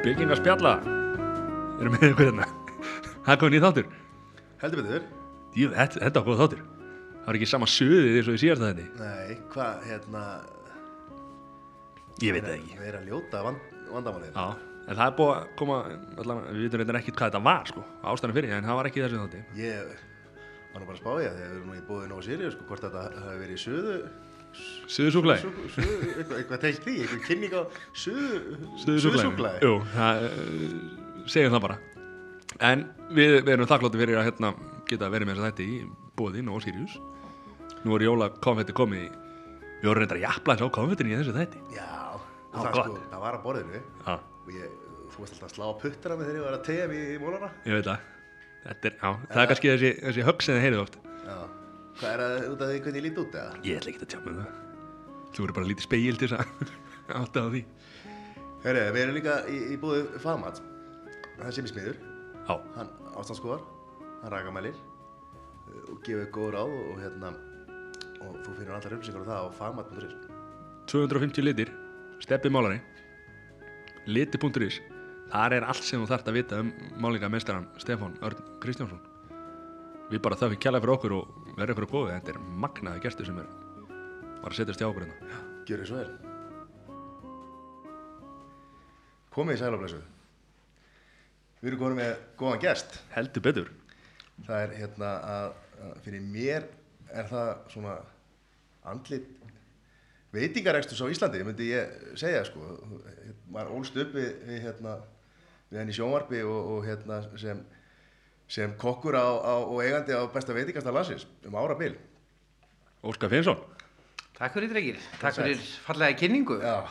Speaking of spjalla. Erum við ykkur hérna? Það er komið nýð þáttur. Heldur betur? Jú, þetta, var góð þáttur. Það var ekki sama suðið eins og í síðast þetta Nei, hvað, hérna? Ég veit það ekki. Við erum að ljóta vand, vandamálið. Já, en það er búið að koma allan, Við vitum reyndar ekkert hvað þetta var sko Ástæðan fyrir, en það var ekki þessu þátti. Ég var nú bara að spá ég að við erum nú í búið nógu sýrið sko, hvort þetta hafi verið í suðu Suðu, eitthvað, tengt því, eitthvað kynning á suðu Suðusúklaði Jú, það, uh, segjum það bara. En við, við erum þakkláttu fyrir að hérna, geta verið með þetta í bóðin og Sirius Nú er jóla konfetti komið í Við vorum reyndar þess á konfettin í þessu þætti. Já, og það gott. sko, það var að borðinu. Og ég, þú veist alltaf að slá puttana með þegar ég var að tegja mig í mólana ég veit það. Þetta er, já, það er kannski þessi, þessi högg sem þið heyrið oft. Já, hvað er það út af því hvernig ég lít út eða? Ég ætla ekki að tjá með það. Þú verður bara lítið speil til þess að átta á því. Herri, við erum líka í, í búið fagmat Það er sem í smiður Já, hann ástandskoðar, hann rakamælir. Uh, og gefur góð ráð og, og hérna og þú finnur allar upplýsingar á það á fagmat.is 250 litir. Steppi málari. Liti.is Þar er allt sem þú þarft að vita um málingameistaran Stefán Örn Kristjánsson. Við bara við kjæla fyrir okkur og verða ykkur að góði Þetta er magnaði gestur sem er bara að setjast hjá okkur hérna. Gjör þið svo vel. Komið í sælaflæsu Við erum komin með góðan gest. Heldur betur. Það er hérna að, að fyrir mér er það svona andlit veitingarekstus á Íslandi, myndi ég segja sko, maður ólst upp við, við hérna, við henni sjónvarpi og, og hérna sem, sem kokkur á, á, og eigandi á besta veitingasta landsins um ára bil. Óskar Finnsson, Takk fyrir drengir, takk fyrir. fallega kynningu. Já,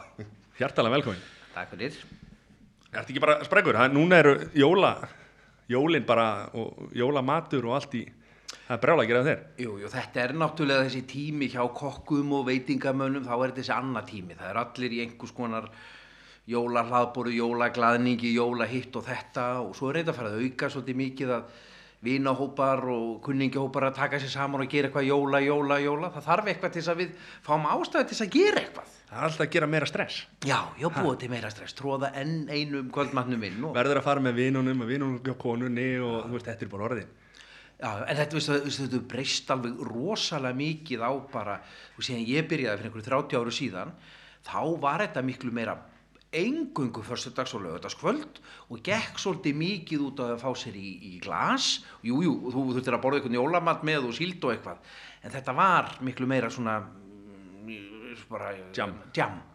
hjartalega velkomin. Takk fyrir. Ertu ekki bara sprengur? Það, núna eru jóla Jólin bara og jólamatur og allt í Það er brjála að gera þér. Jú, jú, Þetta er náttúrulega þessi tími hjá kokkum og veitingamönnum. Þá er þessi annar tími, það er allir í einhvers konar jólahlaðboru, jólaglaðningi, jólahitt og þetta. Og svo er þetta að fara að auka svolítið mikið að vinahópar og kunningahópar að taka sér saman og gera eitthvað jóla, jóla, jóla. Það þarf eitthvað til þess að við fáum ástæði til þess að gera eitthvað. Það er alltaf að gera meira stress. Já, já, búið til meira stress, tróða enn einum kvöldmannum inn og Verður að fara með vinunum og vinunum hjá konunni og þú veist, þetta er bara orðin. Já, en þetta, veistu, þetta breyst alveg rosalega mikið á bara, og síðan ég byrjaði fyrir einhverju 30 áru síðan, þá var þetta miklu meira engungu förstudags og lögadagskvöld og gekk svolítið mikið út að fá sér í, í glas, jú, jú, þú þurftir að borða eitthvað jólamat með og síld og eitthvað, en þetta var miklu meira svona, mm, bara.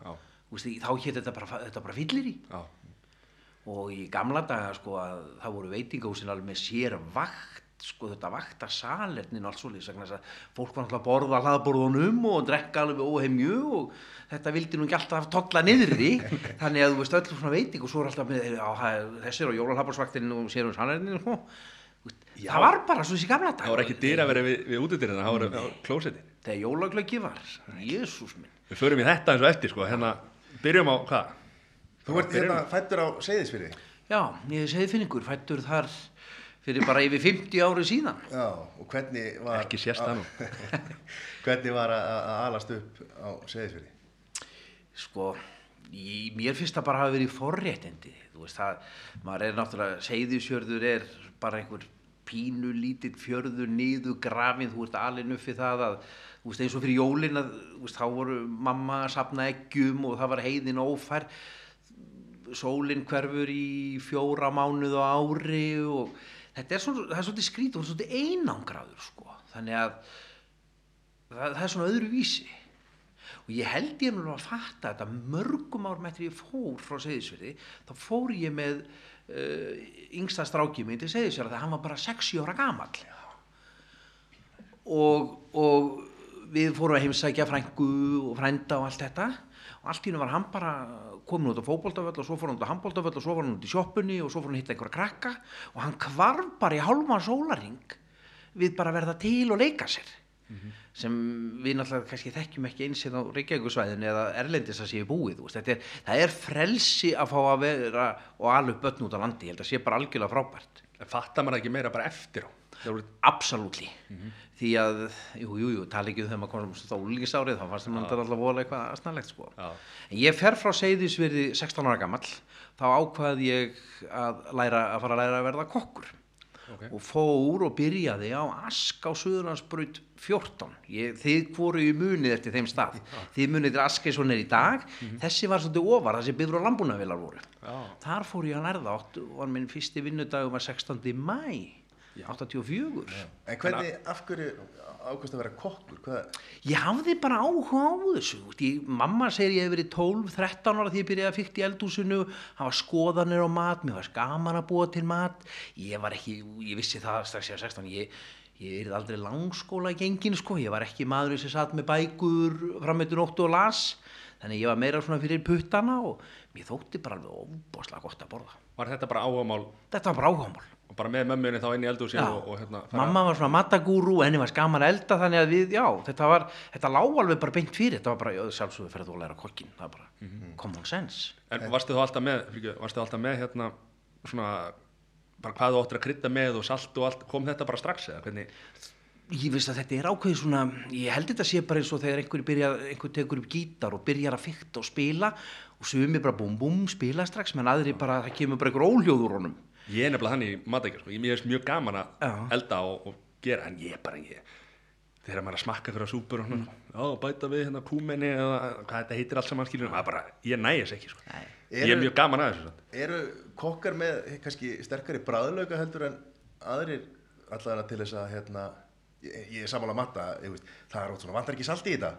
Já. Þú veist, þá hétt þetta bara, bara fyllir í og í gamla daga sko að það voru veitingahúsin alveg með sér vakt sko þetta vakta salernin og allt svolítið sagna þess að fólk var náttúrulega að borða hlaðborðunum og drekka alveg óheimju og þetta vildi nú ekki alltaf tolla niðri. Þannig að þú veist öll svona veiting og svo er alltaf með á, það- þessi er á jólahlaðborðsvaktinu og sér um salernin. Og Já. það var bara svo þessi gamla daga. Það voru ekki dyr að vera við, við útidyrina, það voru á klósetti þegar jólaglöggi var, jésús minn. Við förum í þetta eins og eftir, sko, hérna Byrjum á, hvað? þú ert hérna fættur á Seyðisfyrði. já, ég segi finningur, fættur þar fyrir bara yfir 50 ári síðan Já, og hvernig var... Ekki nú. hvernig var að að alast upp á Seyðisfyrði? sko, í, mér finnst það bara hafa verið forréttindi, þú veist það, maður er náttúrulega, seyðisjörður er bara einhver pínu lítill fjörður niður grafin, þú ert alveg uppið það að, þú veist eins og fyrir jólin að, þú veist, þá voru mamma að sapna eggjum og það var heiðin ófær, sólinn hverfur í fjóra mánuð á ári og þetta er, svona, það er skrítið, það er svolítið einangraður sko, þannig að það, það er svona öðru vísi og ég held ég nú að fatta þetta mörgum árum eftir ég fór frá Seyðisfjörði þá fór ég með uh, yngsta strákið minn til Seyðisfjörði þegar hann var bara 60 ára gamall. Og, og við fórum að heimsækja frængu og frænda og allt þetta og allt í hennu var hann bara komin út á fótboltavöll og svo fór hann út á handboltavöll og svo fór hann út í sjoppunni og svo fór hann hitta einhverja krakka og hann kvarf bara í hálfmann sólaring við bara verða til og leika sér. Sem við náttúrulega kannski þekkjum ekki eins hérna á Reykjavíkusvæðinu eða Erlendis að séu búið er, það er frelsi að fá að vera og upp börn út á landi, ég held að sé bara algjörlega frábært. Fattar maður ekki meira bara eftir á? Það voru- absolutely því að, jú, jú, jú, tala ekki um þegar maður komst á úlíkisárið, þá fannst þetta alltaf vola eitthvað aðsnarlegt sko. Já. en ég fer frá Seyðisverði 16 ára gamall þá ákvað ég að læra að fara að læra að verða kokkur. Ok. og fór og byrjaði á Ask á Suðurlandsbraut 14 ég, þið voru í munið eftir þeim stað. Þið munið til Ask eins og er í dag. Þessi var svolítið ofar, þessi byður og lambúnavilar voru. Já. þar fór ég að lærða og minn fyrsti vinnudagum var 16. mæ 84 En hvernig, af hverju ákvæmst að vera kokkur? Hvað, ég hafði bara áhuga á þessu ég, mamma segir ég hef verið 12-13 ára því ég byrjaði að fykta í eldhúsinu. Hafa skoðanir á mat, mér var gaman að búa til mat. Ég var ekki, ég vissi það strax ég var 16 ég, ég er aldrei langskóla gengin sko, ég var ekki maður sem satt með bækur frammeittu nóttu og las. Þannig ég var meira svona fyrir puttana og mér þótti bara alveg ofbáslega gott að borða. Var þetta bara áhugamál? Þetta var bara áhugamál og bara með mömmunni þá inn í eldhúsi Já. og, og hérna mamma var svona matagúru henni var skaman að elda þannig að við, já, þetta var þetta lág alveg bara beint fyrir, þetta var bara já, sjálfsögðu ferðu þú að læra kokkin, það var bara Mhm. common sense. En varstu þú alltaf með, fyrir, varstu alltaf með hérna svona bara hvað þú áttir að krydda með og salt og allt? Kom þetta bara strax eða hvernig? Ég veist að þetta er ákveðið svona ég held þetta sé bara eins og þegar einhver, byrja, einhver tekur upp gítar og byrjar að fykta og spila og sumi bara búm búm spila strax menn aðri bara, það kemur bara einhver óljóð úr honum ég er nefnilega hann í matækja sko. ég finnst mjög gaman að elda og, og gera en ég bara ég þegar maður er að smakka fyrir að súpur og svona, já, bæta við hérna kúmenni eða hvað þetta heitir allt saman skilur bara, ég nægis ekki sko. Nei. ég er mjög gaman að þessu samt. eru kokkar með kannski sterkari bræðlauga heldur en aðrir allavega til þess að hérna, ég, ég er samanlega matta ég, veist, það er ótt svona, vantar ekki salti í þetta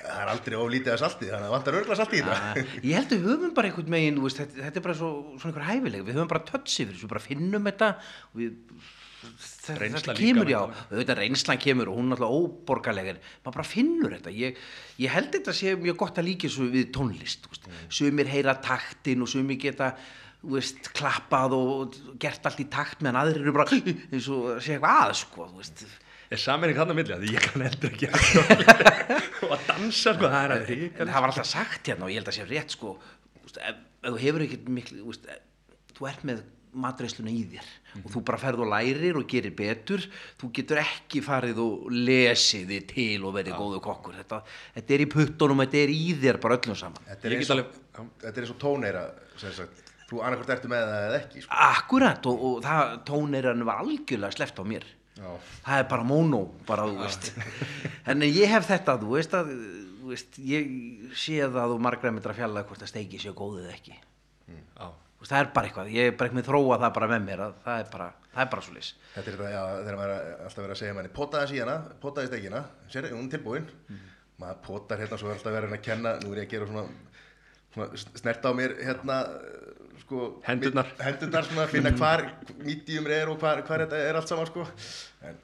það er aldrei oflítið að salti þannig að vantar örgla salti í þetta Ah, ég held að við höfum bara einhvern megin þú veist, þetta, þetta er bara svo, svona einhver hæfileg. Við höfum bara tötsi fyrir þessu, við bara finnum þetta. Og við þetta, þetta kemur já, auðvitað reynslan kemur og hún er náttúrulega óborgarlegar maður bara finnur þetta. Ég, ég held þetta sé mjög gott að líka við tónlist þú veist. sumir heyra taktin og sumir geta þú veist, klappað og gert allt í takt meðan aðrir eru bara eins og sé eitthvað að sko, þú veist er saminning hann á milli að ég kann heldur ekki að og að dansa sko, það er að en ríka það var alltaf sagt hérna og ég held að sé rétt sko þú veist, ef, ef þú hefur ekkert miklu þú, veist, ef, þú ert með matreisluna í þér og þú bara ferð og lærir og gerir betur þú getur ekki farið og lesið þið til og verið góðu kokkur þetta, þetta er í puttunum, þetta er í þér bara öllum saman þetta er Ég eins get og, alveg- já. þetta er eins og tóneira sem sagt. þú annarkvort ertu með það eða ekki sko. akkurat og, og það tóneirann var algjörlega sleppt á mér Já. það er bara mónó bara þú veist. En ég hef þetta þú veist að þú veist, ég sé það og margra myndir að fjalla hvort að steiki séu góðið ekki. Þú veist, það er bara eitthvað, ég er bara með þróa það bara með mér að það er bara, það er bara svo lýs Þetta er þetta, já, þegar maður alltaf verið að segja manni, potaði síðana, potaði stekina, sér, hún tilbúin, maður potar hérna, svo er alltaf verið að kenna, nú er ég að gera svona snert á mér, hérna, sko, Hendurnar. hendurnar, svona, finna hvar medium er og hvar, hvar þetta er allt saman, sko, en,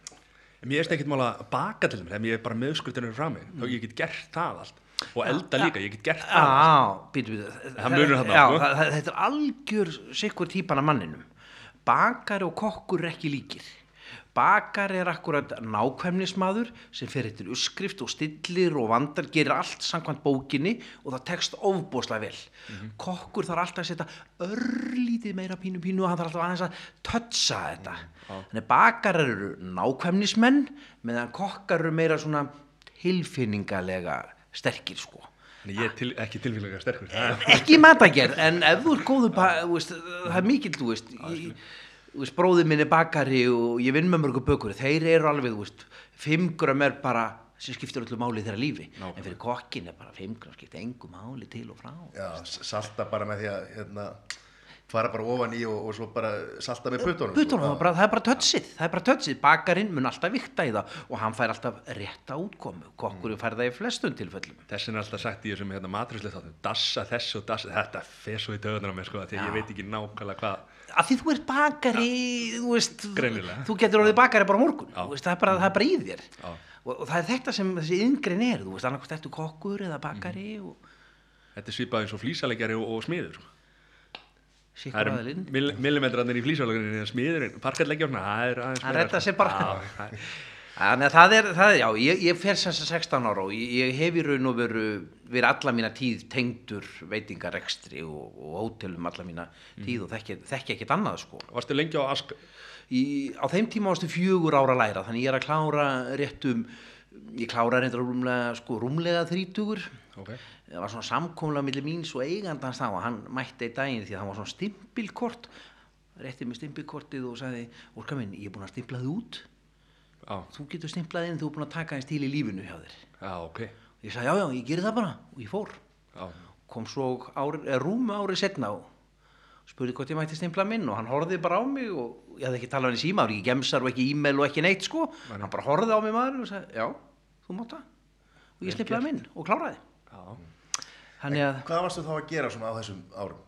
Mér er ekkert mál að baka til þeim ég er bara meðskurtinu frá mig þá ég get gert það allt. Og elda líka, ég get gert það allt. Það munur það, það, þetta er algjör sikkur típan af manninum. Bakari og kokkur er ekki líkir Bakari er akkurat nákvæmnismadur sem fer eftir uppskrift og stillir og vandar, gerir allt samkvæmt bókinni og það tekst ofbóðslega vel. Kokkur þarf alltaf að setja örlítið meira pínu pínu og hann þarf alltaf aðeins að tötsa þetta. Þannig bakar eru nákvæmnismenn meðan kokkar eru meira svona tilfinningalega sterkir sko. Ég er til, ekki tilfélaga sterkur er- ekki matagerð, en ef þú þú veist, það er mikill, þú veist, ég, bróðið minn er bakari og ég vinn með mörgu bökur. Þeir eru alveg, þú veist, fimm gram er bara sem skiptir öllu máli þeirra lífi. En fyrir kokkin er bara fimm gram skiptir engu máli til og frá. Já, salta bara með því að, hérna, fara bara ofan í og, og svo bara salta með Putunum, sko. það er bara, það er bara tötsið, það er bara tötsið, bakarinn mun alltaf vikta í það og hann fær alltaf rétta útkomu, kokkurinn fær það í flestum tilfellum. Þessin er alltaf sagt í þessum hérna, matrúslega þáttum dassa þessu og dassa þetta fer svo í döðunar á mér sko því að ég veit ekki nákvæmlega hvað Af því þú ert bakari, þú veist, þú getur orðið bakari bara morgun, veist, það er bara, það er bara í þér. Og, og það er þetta sem þessi yngrein er, þú veist, annarkvæmt ertu kokkur eða bakari og þetta er svipað eins og flísalegjari og, og smiður sko. það eru millimetrarnir í flísalegjari en smiðurinn, svona það er aðeins meira, sko. sig bara. Þannig að það er, það er já, ég, ég fer sem sagt 16 ára og ég, ég hef í raun og veru verið alla mína tíð tengdur veitingarekstri og, og hótelum alla mína tíð og þekki, þekki ekkert annað sko. Varstu lengi á Ask Í, á þeim tíma ástu fjögur ára að læra þannig ég er að klára réttum ég klára reyndar rúmlega, sko, rúmlega þrítugur. Ok. Það var svona samkomlega millir míns og eigandans þá og hann mætti í daginn því að hann var svona stimpilkort rétti með stimpilkortið og sagði Orka minn, ég er búin að stimplaði út Já, þú getur stimplaði inn, þú er búin að taka einn stíl í lífinu hjá þér. Já, ok. Ég sagði já, já, ég gerir það bara. Og ég fór. Já, kom svo ári, er, rúmu ári setna og spurði hvort ég mætti stimpla minn og hann horfði bara á mig og ég hafði ekki talað hann í síma, það var ekki gemsar og ekki e-mail og ekki neitt sko, Nei. hann bara horfði á mig maður og sagði, já, þú mátt það. Og ég stimplaði minn og kláraði. Já, þannig að Hvað varstu þá að gera svona á þessum árum?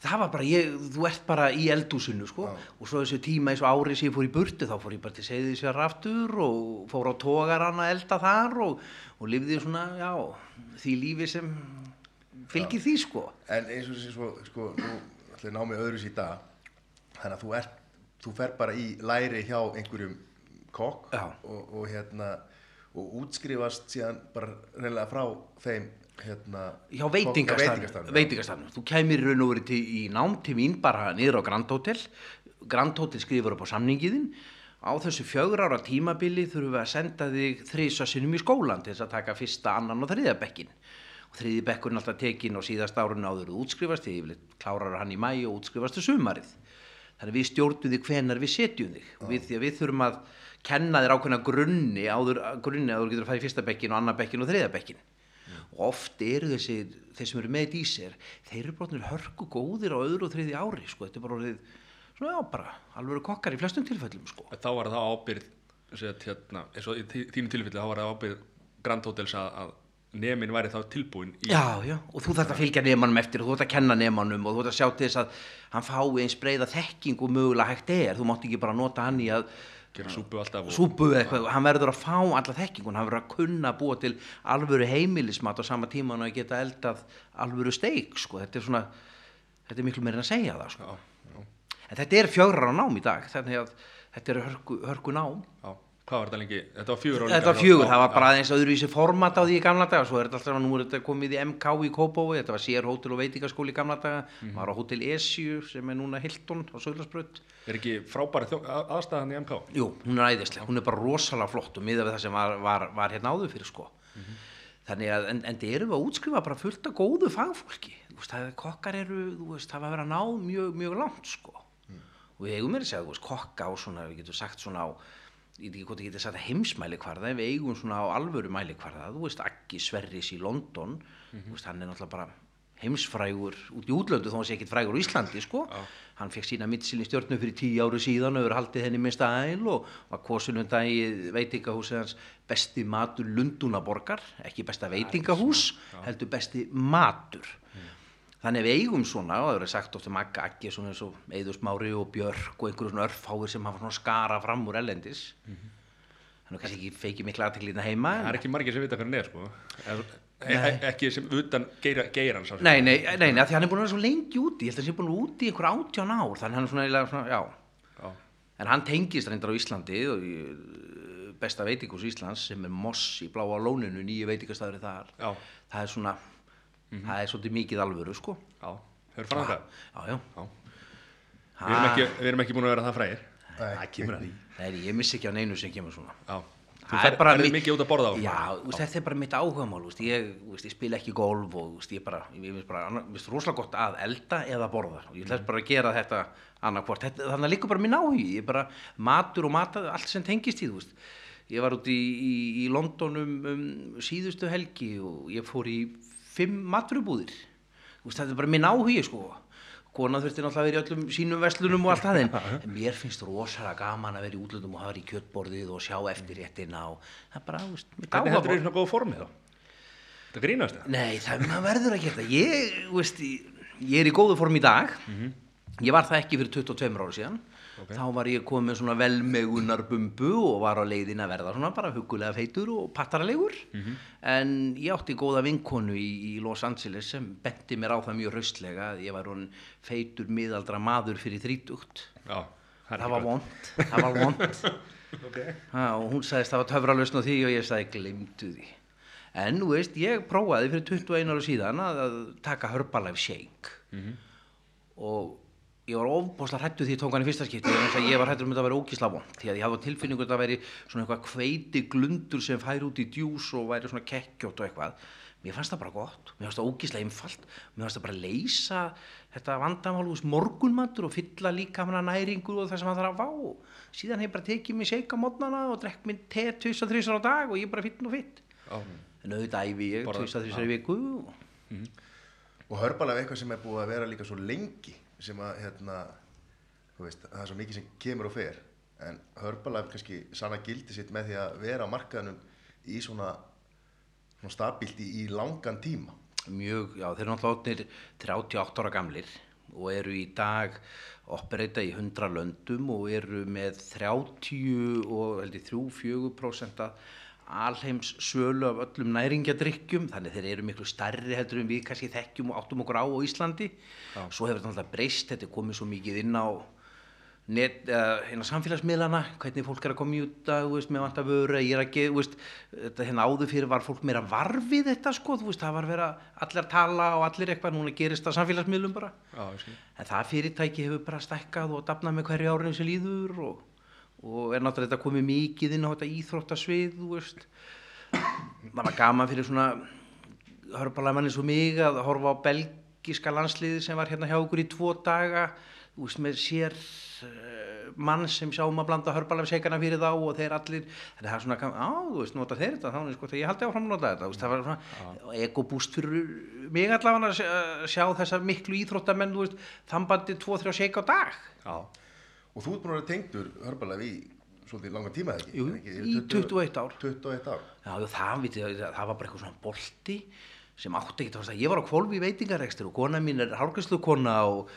Já, það var bara, ég, þú ert bara í eldúsinu sko Já. og svo þessu tíma eins og árið sem ég fór í burtu þá fór ég bara til sér aftur og fór á tógarann að elda þar og, og lifði svona, já, því lífi sem fylgir því sko En eins og þessi svo, sko, nú ætla ég ná mig öðru dag þannig að þú ert, þú fer bara í læri hjá einhverjum kokk Já. og, og hérna og útskrifast síðan bara reynilega frá þeim hérna hjá já. veitingastafnum, þú kæmir í raun og verið í nám til mín bara niður á Grand Hotel. Grand Hotel skrifur upp á samningiðin á þessu fjögur ára tímabili þurfum við að senda þig þrisa sinnum í skólan til þess að taka fyrsta, annan og þriðja bekkin og þriði bekkurinn alltaf tekin og síðast árun áður útskrifast því yfirleitt klárar hann í mæ og útskrifast til sumarið. Þannig við stjórnum þig hvenar við setjum þig. Og við, því að við þurfum að kenna þér ákveðna grunni áður, grunni áður getur að fara í fyrsta bekkin og annar bekkin og þriðja bekkin og oft eru þessi, þeir sem eru með í sér þeir eru brotnir hörku góðir á öðru og þriði ári sko, þetta er bara orðið svona já bara, alveg kokkar í flestum tilfellum sko. Þá var það ábyrð set, hérna, eins og í þínu tilfelli þá var það ábyrð Grand Hotels að, nemin væri þá tilbúin í Já, já, og þú þarft að fylgja nemanum eftir og þú þarft að kenna nemanum og þú þarft að sjá til þess að hann fái eins breiða þekking og mögulega hægt er, þú mátt ekki bara nota hann í að gera súpu alltaf súpu eitthvað, hann verður að fá alla þekkingun, hann verður að kunna búa til alvöru heimilismat á sama tíma hann að geta eldað alvöru steik, sko, þetta er svona þetta er miklu meira en að segja það, sko. Já, já, en þetta er fjögrar á nám í dag, þannig að þetta er hörku, hörku nám já, hvað var þetta lengi? Þetta var fjögur Þetta var fjögur, það var bara aðeins öðruvísi format á því í gamla daga, svo er þetta alltaf, nú er þetta komið í MK í Kópói, þetta var sér hótel og veitingaskóli í gamla daga, Mhm. maður á hótel Esju sem er núna Hilton á Söðlarsbrödd. er ekki frábæri aðstæðan í MK Jú, hún er æðislega, hún er bara rosalega flott og miðað við það sem var, var, var hérna áður fyrir sko. Þannig að, en, en þið erum að útskrifa bara fullt af góðu fagfólki, þú veist, það er kokkar eru, þú veist, það var að vera að ná mjög, mjög langt sko. Og við eigum mér að segja, þú veist, kokka á svona, við getum sagt svona á, ég veit ekki hvort ég geti sagt heimsmæli hvarða, en við eigum svona á alvöru mæli hvarða, þú veist, Aggi Sverris í London, þú veist, hann er náttúrulega bara heimsfrægur út í útlöndu þó hann sé ekkit frægur á Íslandi sko. Hann fekk sína mittsili stjórnu fyrir tíu áru síðan og hefur haldið henni með stæl og var kosin um dagi veitingahúsið hans besti matur Lundunaborgar ekki besta veitingahús heldur besti matur þannig við eigum svona og það verður sagt ofta Magga Aggi svona eins og Eður Smári og Björk og einhverjum svona örfáir sem hafa svona skara fram úr ellendis þannig að kannski ekki feiki mikla aðteklina heima en- það er ekki margir sem vita hvað hann er sko. e, e, ekki sem utan geira, geiran sá Nei, nei, nei, nei, því hann er búin að vera svo lengi úti, ég held að hann sé búin að vera úti í einhver átján ár, þannig hann er svona, eiginlega svona, já. Já. En hann tengist reyndar á Íslandi uh, besta veitingús Íslands sem er Moss í bláa lóninu, nýju veitingastæður þar. Já. Það er svona, það er svolítið mikið alvöru, sko. já, hefur farað það Já, já. já. við, erum ekki, við erum ekki búin að vera það frægir. Nei, það kemur að því. Nei, ég missi ekki á neinu sem kemur svona. já. þú Það er bara mitt- mikið út að borða á Já, þú veist, þetta er bara mitt áhugamál, þú veist, ég, þú veist, ég spila ekki golf og þú veist, ég bara, ég finnst rosalega gott að elda eða borða. Og ég ætla bara að gera þetta annarkvort, þetta, þannig að líka bara minn áhugi, ég bara, matur og mata, allt sem tengist í, þú veist, ég var út í, í, í London um, um síðustu helgi og ég fór í fimm maturubúðir, veist, þetta er bara minn áhugi, sko, kona þurfti náttúrulega að vera í öllum sínum verslunum og allt það en mér finnst rosalega gaman að vera í útlöndum og hafa í kjötborðið og sjá eftir réttina og það er bara, þú veist, heldur áhugamál. þú í svona góð formi þá það grínast það Nei, það verður að gera. Ég, þú veist, ég, ég er í góðu form í dag. Ég var það ekki fyrir 22 ára síðan. Ok. Þá var ég komið með svona velmegunar bumbu og var á leiðin að verða svona bara hugulega feitur og pattaralegur. En ég átti góða vinkonu í, í Los Angeles sem benti mér á það mjög hraustlega að ég var hún feitur miðaldra maður fyrir þrítugt. já, Það var vond það var vond okay. ha, og hún sagðist það var töfralausn á því og ég sagði glimtu því en nú veist, ég prófaði fyrir 21 ára síðan að, að taka Herbalife shake og ég var ofbúslega hrættu því ég tók hann í fyrsta skipti að ég var hrættur um þetta að vera ógísla vond því að ég hafði á tilfinningu að þetta væri svona eitthvað kveiti glundur sem færi út í djús og væri svona kekkjótt og eitthvað. Mér fannst það bara gott, mér fannst það ógísla einfalt. Mér fannst það bara leysa þetta vandamál úr morgunmatur og fylla líka hana næringu og það sem það þarf að fá. Síðan hef ég bara tekið mér seika mótnana og drekk mér te tvisar þrísar á dag og ég er bara finn og finn en auðvitað æfi sem að hérna veist, það er svo mikið sem kemur og fer en hörbalega kannski sanna gildi sitt með því að vera á markaðunum í svona, svona stabilt í, í langan tíma. Mjög, já, þeir eru náttúrulega orðnir 38 ára gamlir og eru í dag operata í 100 löndum og eru með 30 og heldur 3-4% alheims sölu af öllum næringjadrykkjum þannig þeir eru miklu starri heldur en við kannski þekkjum og áttum okkur á á Íslandi svo hefur þetta náttúrulega breyst, þetta er komið svo mikið inn á net, uh, hérna samfélagsmiðlana, hvernig fólk er að koma í út að, þú veist, með vant að vöru, ég er að geða, þetta hérna áður fyrir var fólk meira varfið þetta, sko, veist, það var vera allir að tala og allir eitthvað, núna gerist það samfélagsmiðlum bara. Já. En það fyrirtæki hefur bara stækkað og dafnað með hverju árinu sem líður og, og er náttúrulega þetta komið mikið inn á þetta íþróttasvið, þú veist. Það var gaman fyrir svona hörpalega manni svo mig að horfa á belgiska landsliði sem var hérna hjá okkur í tvo daga, þú veist, með sér uh, mann sem sjáum að blanda hörpalega seikana fyrir þá og þeir allir, þannig að það er svona, á, þú veist, nota þeir þetta, þá er sko, þegar ég haldi áfram að nota þetta, veist, það var svona egobúst fyrir mig allavega að sjá, þessa miklu íþróttamenn, þú veist, þambandi 2-3 seik á dag. Já, og þú ert búin að vera tengdur hörbalega í svolítið langan tíma eða ekki? Jú, ekki? í 21 ár. 21 ár Já, það, viti, það var bara eitthvað svona bolti sem átti ekki að ég var á kvolfi í veitingarekstur og kona mín er hárgæslukona og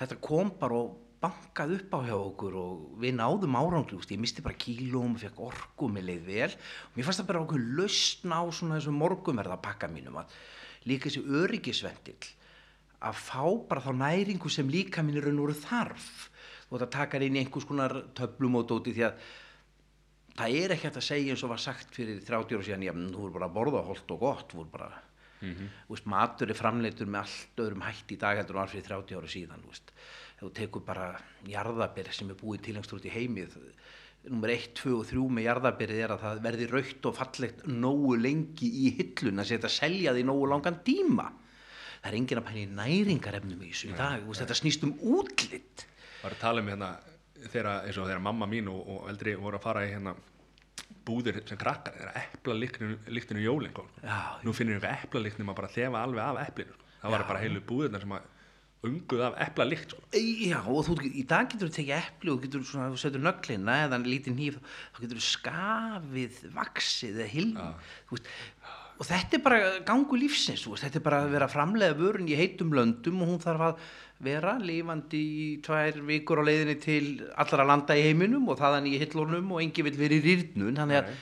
þetta kom bara og bankað upp á hjá okkur og við náðum veist, ég misti bara kílum og fekk orku, mér leið vel og mér fannst það bara okkur lausn á svona þessu morgumverða pakka mínum að líka þessi öryggisvendill að fá bara þá næringu sem líka mín er raun og þarf þú veit að taka hann inn einhvers konar töflumótóti því að það er ekki hægt að segja eins og var sagt fyrir 30 ára síðan, já, þú voru bara að borða holt og gott, þú voru bara þú veist, matur er framleitur með allt öðrum hætti í dag heldur en var fyrir 30 ára síðan veist, þú tekur bara jarðabir sem er búið tilengst út í heimið nummer 1, 2 og 3 með jarðabirið er að það verði raukt og fallegt nógu lengi í hillun að setja að selja því nógu langan tíma. Það er enginn að pæla í næringarefnum í þessu í dag, þetta snýst um útlitt var að tala um hérna þegar, eins og þegar mamma mín og, og eldri voru að fara í hérna búðir sem krakkar, þeirra epla líktinu jólinn sko. Nú finnir við eitthvað epla líktinu maður bara þefa alveg af eplinu sko. það var bara heilu búðirna sem að unguð af epla líkt sko. Já, og þú, í dag getur þú tekið epli og getur svona, þú setur nöglina eða lítið hníf, þá getur þú skafið vaksið eða hilm veist, og þetta er bara gangu lífsins, veist, þetta er bara að vera að framlega vörun í heitum löndum og hún þarf að vera lifandi í tvær vikur á leiðinni til allra landa í heiminum og þaðan í hillunum og engi vil vera í rýrnun, þannig að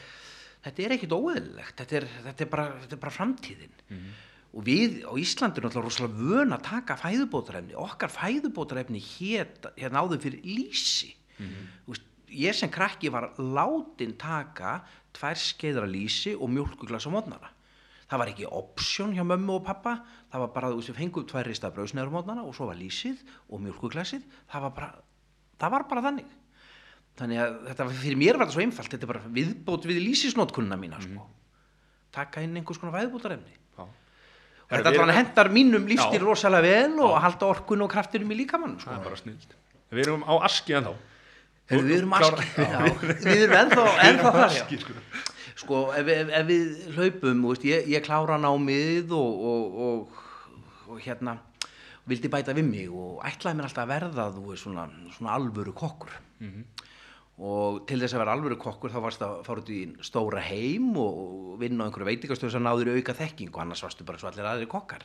þetta er ekkit óeðlilegt, þetta er, þetta er, bara, þetta er bara framtíðin. Og við á Íslandi erum alltaf rosalega vön að taka fæðubótarefni, okkar fæðubótarefni hét, hérna áður fyrir lýsi. Þú veist, ég sem krakki var látin taka tvær skeiðra lýsi og mjólkuglas á mótnara það var ekki option hjá mömmu og pappa það var bara, þú við fengum tvær rista brauðsneður á mótnara og svo var lýsið og mjólkuglasið það var bara, það var bara þannig. Þannig að þetta fyrir mér var þetta svo einfalt. Þetta er bara viðbót við lýsisnótkunna mína sko. taka inn einhvers konar fæðubótarefni Já. Þetta allan hendar mínum lífstíl Já. rosalega vel og halda orkun og kraftinum í líkamann sko. það er bara snild við erum á aski en þá við erum Klára- aski já, við erum ennþá, ennþá þar já. Sko. ef, ef, ef við hlaupum veist, ég, ég klára námið og, og, og, og hérna vildi bæta við mig og ætlaði mér alltaf að verða þú veist svona, svona alvöru kokkur. Og til þess að vera alvöru kokkur þá varst að fara út í stóra heim og vinna á einhverju veitingastöðu sem náður auka þekking og annars varstu bara svo allir aðri kokkar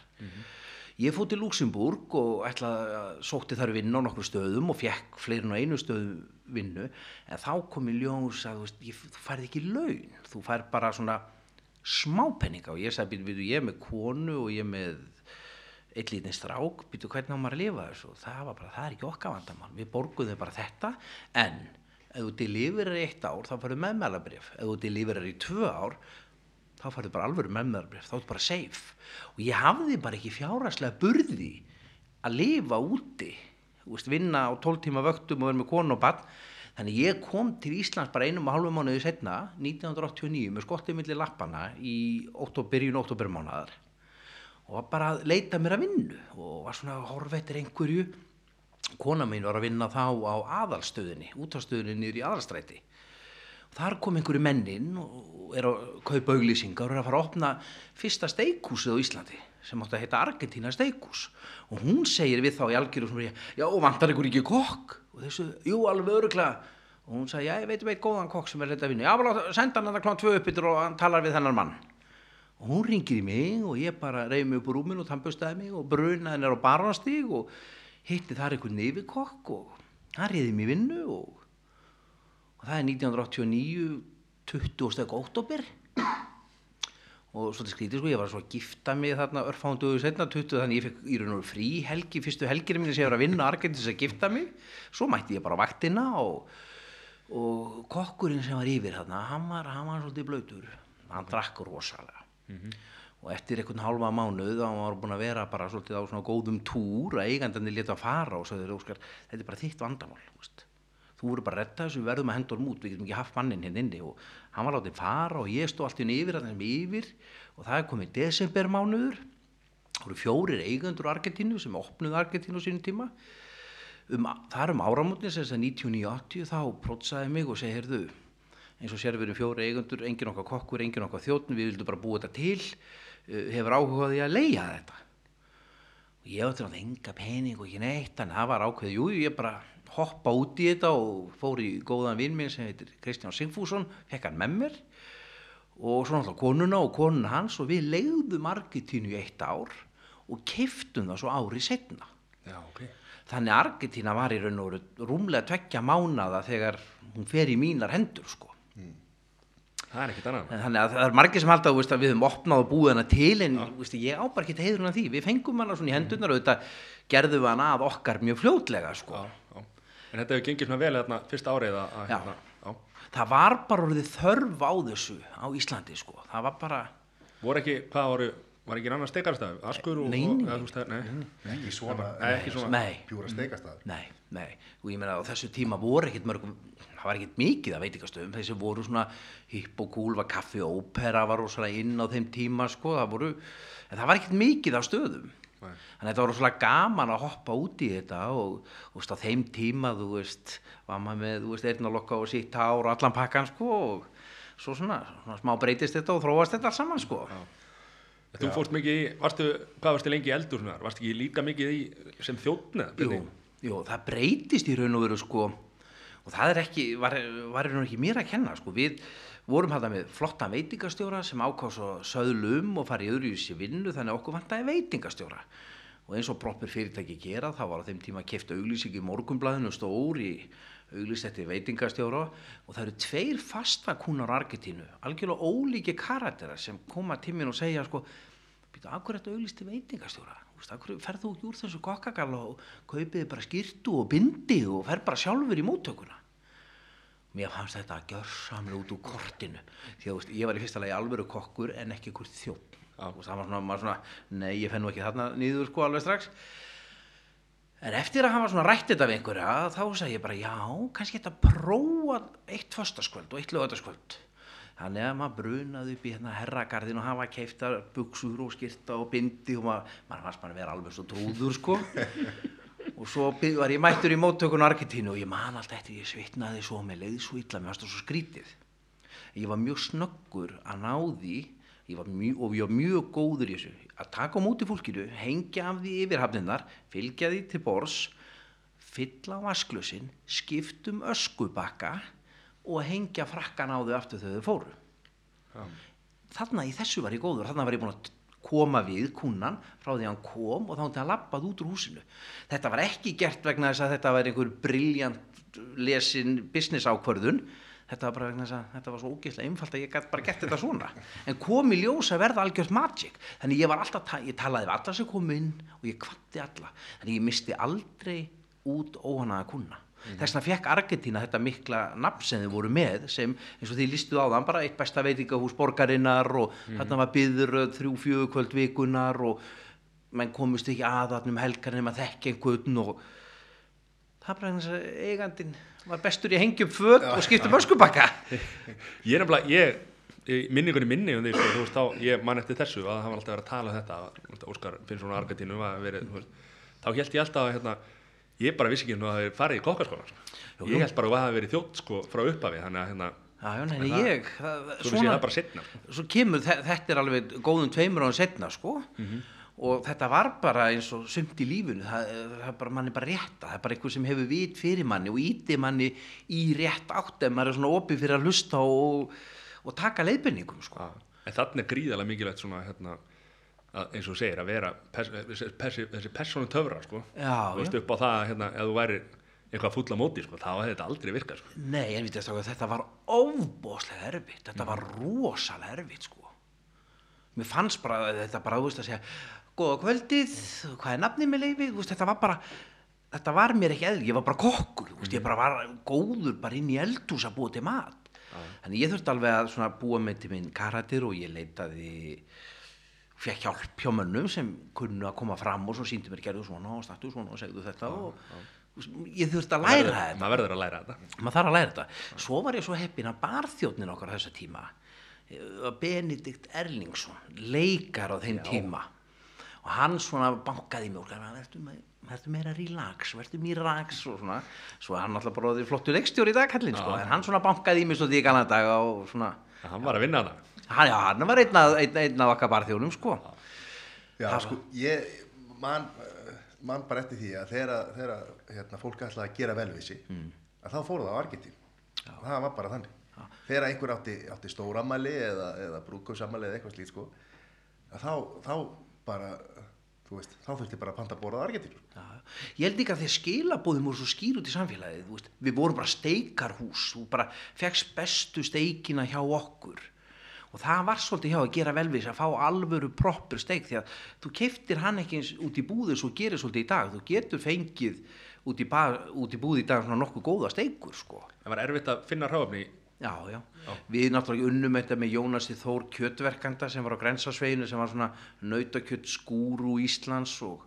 ég fór til Luxemburg og ætlaði að sótti þar vinna á nokkru stöðum og fekk fleirin á einu stöðum vinnu. En þá kom í ljós að veist, ég, þú færð ekki laun. Þú færð bara svona smápenninga og ég sagði býtu, býtu, ég er með konu og ég er með eitt lítinn strák, býtu hvernig á maður að lifa þessu? Og það var bara, það er ekki okkar vandamál. Við borguðum bara þetta, en ef þú deliverir í eitt ár, þá farið meðmælabrif ef þú deliverir í tvö ár þá farið bara alvöru meðmælabrif þá er bara safe. Og ég hafði bara ekki fjáraslega burði að lifa úti veist, vinna á 12 tíma vöktum og vera með konu og barn. Þannig ég kom til Íslands bara einum og halvu mánuði setna 1989 með skottið milli lappana í byrjun oktobermánaðar og var bara að leita mér að vinnu og var svona eftir einhverju. Kona mín var að vinna þá á aðalstöðinni útastöðinni niður í aðalstræti þar kom einhverju mennin og er að kaupa auglýsingar og er að fara að opna fyrsta steikúsið á Íslandi sem átti að heita Argentina steikús og hún segir við þá í er já, vantar ykkur ekki kokk? Og þessu, jú, alveg öruglega og hún sagði, já, ég veit um eitt góðan kokk sem er þetta að vinna, já, bara senda hann að klán tvö uppbyttur og hann talar við þennan mann. Og hún ringir í mig og ég bara reyði mig upp úr rúminu og tannbustaði mig og brunaði hennar á barnastíg og hitti þar einhvern neyfikokk og hann reyði mig vinnu og, og það er 1989 20. oktober og svolítið skrítið sko, ég var svo að gifta mig þarna örfánduðu setna 20 þannig ég fekk í raun og frí helgi, fyrstu helgir minni sem ég var að vinna Argentis að gifta mig, svo mætti ég bara á vaktina og, og kokkurinn sem var yfir þarna, hann var, hann var svolítið blöytur, hann drakk rosalega og eftir einhvern hálfa mánuð þá var hann búin að vera bara svolítið á svona góðum túr að eigandandi leta að fara og sagði Óskar, þetta er bara þitt vandamál þú veist. Þú voru bara að retta þessu, við verðum að henda honum út við getum ekki haft mannin hérna inni og hann var látið fara og ég stóð allt í henni yfir að þessum yfir og það er komið desembermánuður. Það voru fjórir eigendur á Argentínu sem opnuði Argentínu á sínum tíma. Um, það er um áramótni sem þess að 1980 þá prótsaði mig og segi, heyrðu eins og sér við erum fjóri eigundur, engin okkar kokkur, engin okkar þjóttn, við vildum bara búa þetta til, uh, hefur áhugaði að leia þetta. Og ég átti náttúrulega enga pening og ekki neitt, en það var ákveðið, jú, ég bara hoppa út í þetta og fór í góðan vinn minn sem heitir Kristján Sigfússon, fekk hann með mér og svo náttúrulega konuna og konuna hans og við leiðum Argentínu í eitt ár og kiftum það svo ári setna. Já, ok. Þannig Argentína var í raun og veru rúmlega tveggja mánada þegar hún fer í mínar hendur sko. Það er ekkert annað. En Þannig að það er margir sem halda veist, að við höfum opnað og búið hana til en þú veist, ég á bara ekki heiður hana því. Við fengum hana svona í hendurnar og þetta gerðum við hana að okkar mjög fljótlega sko. Já. En þetta hefur gengið svona vel þarna fyrsta árið að, hérna, já. Það var bara orðið þörf á þessu á Íslandi sko. Það var bara, Voru ekki, hvað voru, var ekki annar stekarstæð? Askur og, Nei, og nei. eða, þú veist, það- nei. Ekki svona, Nei, ekki svona. nei, pjúra steikastæður. nei, nei. Og ég meina á þessu tíma voru ekkit mörg, það var ekkit mikið að veitingastöðum. Þessi voru svona hipp og kúl, var kaffi og ópera var svona inn á þeim tíma sko. Það voru, en það var ekkit mikið af stöðum. Þannig að þetta var svona gaman að hoppa út í þetta og þú veist á þeim tíma þú veist var maður með þú veist eyrnalokka og sítt hár og allan pakkan sko og svo svona, svona smá breytist þetta og þróast þetta alls saman sko. Þú fórst mikið í, varstu, hvað varstu lengi í eldur svona? Varstu ekki líka mikið í sem þjóttn eða? Jú, jú, það breytist í raun og veru sko og það er ekki, var, var í raun og ekki mér að kenna sko, við vorum þetta með flottan veitingastjóra sem ákvað svo söðlum og farið öðru í sér vinnu þannig að okkur vantaði veitingastjóra. Og eins og proppir fyrirtæki gera þá var á þeim tíma keft auglýsing í morgunblæðinu stór í auglýst eftir veitingastjóra. Og það eru tveir fastakúnar á Argentínu, algjörlega ólíki karaktera sem koma mér og segja sko, býta, akkur þetta auglýst í veitingastjóra? Þú veist, akkur ferð þú ekki úr þessu kokkagalla og kaupiði bara skýrtu og bindi og ferð bara sjálfur í móttökuna mér fannst þetta að gjörsamlega út úr kortinu. Því að veist, ég var í fyrsta lagi alvöru kokkur en ekki ykkur þjótt og það var svona, maður svona, nei ég fenn nú ekki þarna nýður sko alveg strax. En eftir að hafa svona rætt þetta við einhverja þá sagði ég bara já, kannski þetta prófa eitt föstaskvöld og eitt lögataskvöld þannig að maður brunaði upp í hérna herragarðin og hafa keifta buksur og skyrta og bindi og maður, maður fannst maður að vera alveg svo trúður sko og svo var ég mættur í móttökun Argentínu og ég man allt eftir ég svitnaði svo með leið svo illa, mér varst það svo skrítið ég var mjög snöggur að ná því mjög, og ég var mjög góður í þessu. Að taka á móti fólkinu, hengja af því yfir hafninnar, fylgja því til bors fylla á vasklusin skiptum öskubakka og hengja frakkan á þau aftur þegar þau fóru. Já. þarna í þessu var ég góður þarna var ég búin að koma við kunnan frá því hann kom og þá hann lappað út úr húsinu. Þetta var ekki gert vegna þess að þetta var einhver briljant lesin business ákvörðun. Þetta var bara vegna þess að þetta var svo ógeðslega einfalt að ég gæti bara gert þetta svona. En kom í ljós að verða algjört magic. Þannig ég var alltaf, ta- ég talaði við alla sem kom inn og ég kvatti alla. Þannig ég misti aldrei út óhanaða kuna þess vegna fekk Argentína þetta mikla nafn sem þið voru með sem eins og því listuð á þann bara eitt besta veitingahús borgarinnar og þarna var byður þrjú fjögur kvöld vikunar og menn komust ekki aðarnum helgar nema þekki einhvern og það bara eins að eigandinn var bestur í að hengja upp föt og skipta um öskubakka. Ég er nefnilega, ég, minningunni minni um því, sko, þú veist, þá, ég man eftir þessu að það var alltaf verið að tala um þetta, Óskar Finnsson og Argentínu var verið, þá held ég alltaf að, hérna, ég bara vissi ekki nú að það hefði farið í kokkaskóla, sko. Ég held bara að það hefði verið þjótt, sko, frá upphafi, þannig að, hérna, Já, já, nei, En ég, það, svo vissi ég það bara setna, sko. svo kemur, þe- þetta er alveg góðum tveimur ára setna, sko, og þetta var bara eins og sumt í lífinu, það, það er bara, mann er bara rétta, það er bara einhver sem hefur vit fyrir manni og íti manni í rétt átt ef maður er svona opið fyrir að hlusta og, og taka leiðbenningum, sko. En þannig gríðarlega mikilvægt svona, hérna, að, eins og segir, að vera pers, þessi, þessi, þessi persónu töfrar, sko. Já, veist, upp á það, að, hérna, ef þú væri eitthvað fulla móti, sko, þá hefði þetta aldrei virkað, sko. Nei, en við þetta, þetta var óbóðslega erfitt, þetta var rosalega erfitt sko. Mér fannst bara þetta bara, þú veist að segja, góða kvöldið, hvað er nafnið með veist, þetta var bara, þetta var mér ekki eðl, ég var bara kokkur, þú veist, ég bara var góður bara inn í eldhús að búa til mat. Þannig ég þurfti alveg að svona búa með til minn karatir og ég leitaði, fekk hjálp hjá mönnum sem kunnu að koma fram og svo síndu mér gerðu svona og startu svona og segðu þetta og þú veist, ég þurfti að læra þetta. Maður verður að læra þetta. maður þarf að læra þetta. Svo var ég svo heppin að barþjóðnin okkar þessa tíma eh, Benedikt Erlingsson leikar á þeim tíma. Og hann svona bankaði og verður me verður meira relax, verður meira relax? Og svona, svo hann alltaf bara orðið flottu leikstjóri í dag kallinn, sko, hann svona bankaði í mig svo því kannan dag og svona Hann var að vinna hana. Hann, já, hann var einn af, einn, einn af okkar barþjóðnum, sko Já, Það sko, ég man, eh, man bara eftir því að þegar, hérna, fólk ætlaði að gera vel við sig, Mm. að þá fóru það á Argentín. Það var bara þannig. Þegar einhver átti, átti stóramæli eða, eða brúkausamæli eða eitthvað slít, sko, að þá, þá bara, veist, þá þurfti bara að panta að borða á Argentín. Já, ég held líka að því að skilabóðum voru svo skýr út í samfélagið, við vorum bara steikarhús, þú bara fegst bestu steikina hjá okkur og það var svolítið hjá að gera vel við þess að fá alvöru proppur steik því að þú keiftir hann ekki eins út í búðu svo gerir svolítið í dag, þú getur fengið út í, í búðu í dag svona nokkuð góða steikur sko. Það var erfitt að finna ráfni. Já, já, við náttúrulega unnum þetta með Jónasi Þór kjötverkanda sem var á grensasveginu sem var svona nautakjött skúru Íslands og,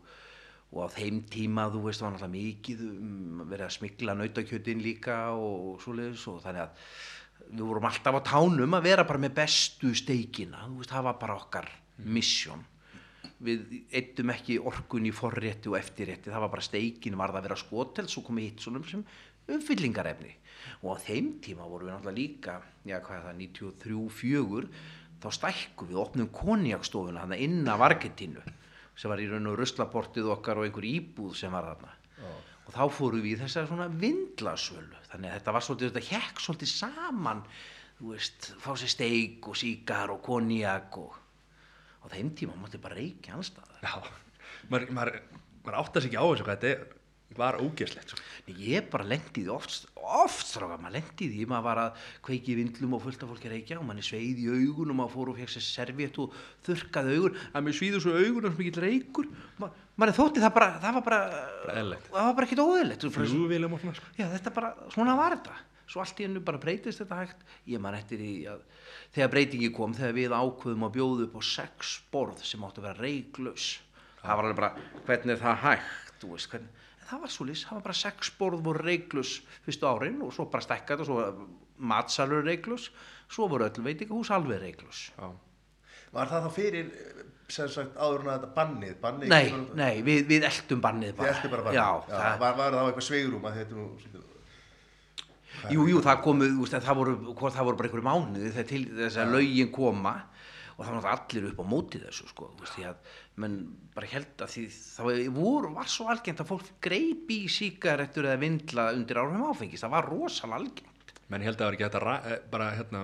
og á þeim tíma þú veist var náttúrulega mikið um, verið að smikla nautakjöttin líka og svoleiðis og þannig að við vorum alltaf á tánum að vera bara með bestu steikina, þú veist, það var bara okkar mission. Við eittum ekki orkun í forrétti og eftirrétti, það var bara steikin varð að vera skotel, svo komið hitt svona sem umfyllingarefni og á þeim tíma vorum við náttúrulega líka já hvað er það, 93-4 þá stækkum við, opnum konjakstofuna hann inn af Argentínu sem var í raun og ruslaportið okkar og einhver íbúð sem var þarna og þá fórum við í þessa svona vindlasölu. Þannig að þetta var svolítið, þetta hekk svolítið saman þú veist, fá sér steik og síkar og konjak og á þeim tíma mátti bara reykja allstaðar Já, maður, maður, maður átti sig ekki á þessu hvað þetta er- var ógeðslegt. Sko. Ég bara lendi í því oft, oft stráka, maður lendi í því, maður var að kveiki vindlum og fullt af fólki reykja og manni sveið í augun og maður fór og fekk sér serviett og þurrkaði augun, að mér svíðu svo augun og svo mikill reykur, Ma, manni þótti það bara, það var bara, það var bara ekkit óðilegt, sko. þetta bara, svona var þetta, svo allt í hennu bara breytist þetta hægt, ég man eftir í að þegar breytingi kom, þegar við ákveðum að bjóða upp á sex borð sem áttu að vera reyklaus, það var var svo lýs, það var bara sex borð voru reyklaus fyrstu árin og svo bara stekkað og svo matsalur reyklaus, svo voru öll veitingahús alveg reyklaus. Já. Var það þá fyrir, sem sagt, áður en að þetta bannið? bannið Nei, kemur- nei, við, við eldum bannið bara. ætti bara bannið? Já, Já, það, var, var það á eitthvað sveigrum að þetta nú... Jú, jú, það komu, þú veist, það voru, það voru bara einhverju mánuði þegar til þess að lögin koma og það var allir upp á móti þessu, sko, þú veist, því að, menn bara held að því, það voru, var svo algengt að fólk greip í síkarettur eða vindla undir áhrifum áfengis, það var rosalega algengt. Menn held að það var ekki ra- eh, bara hérna,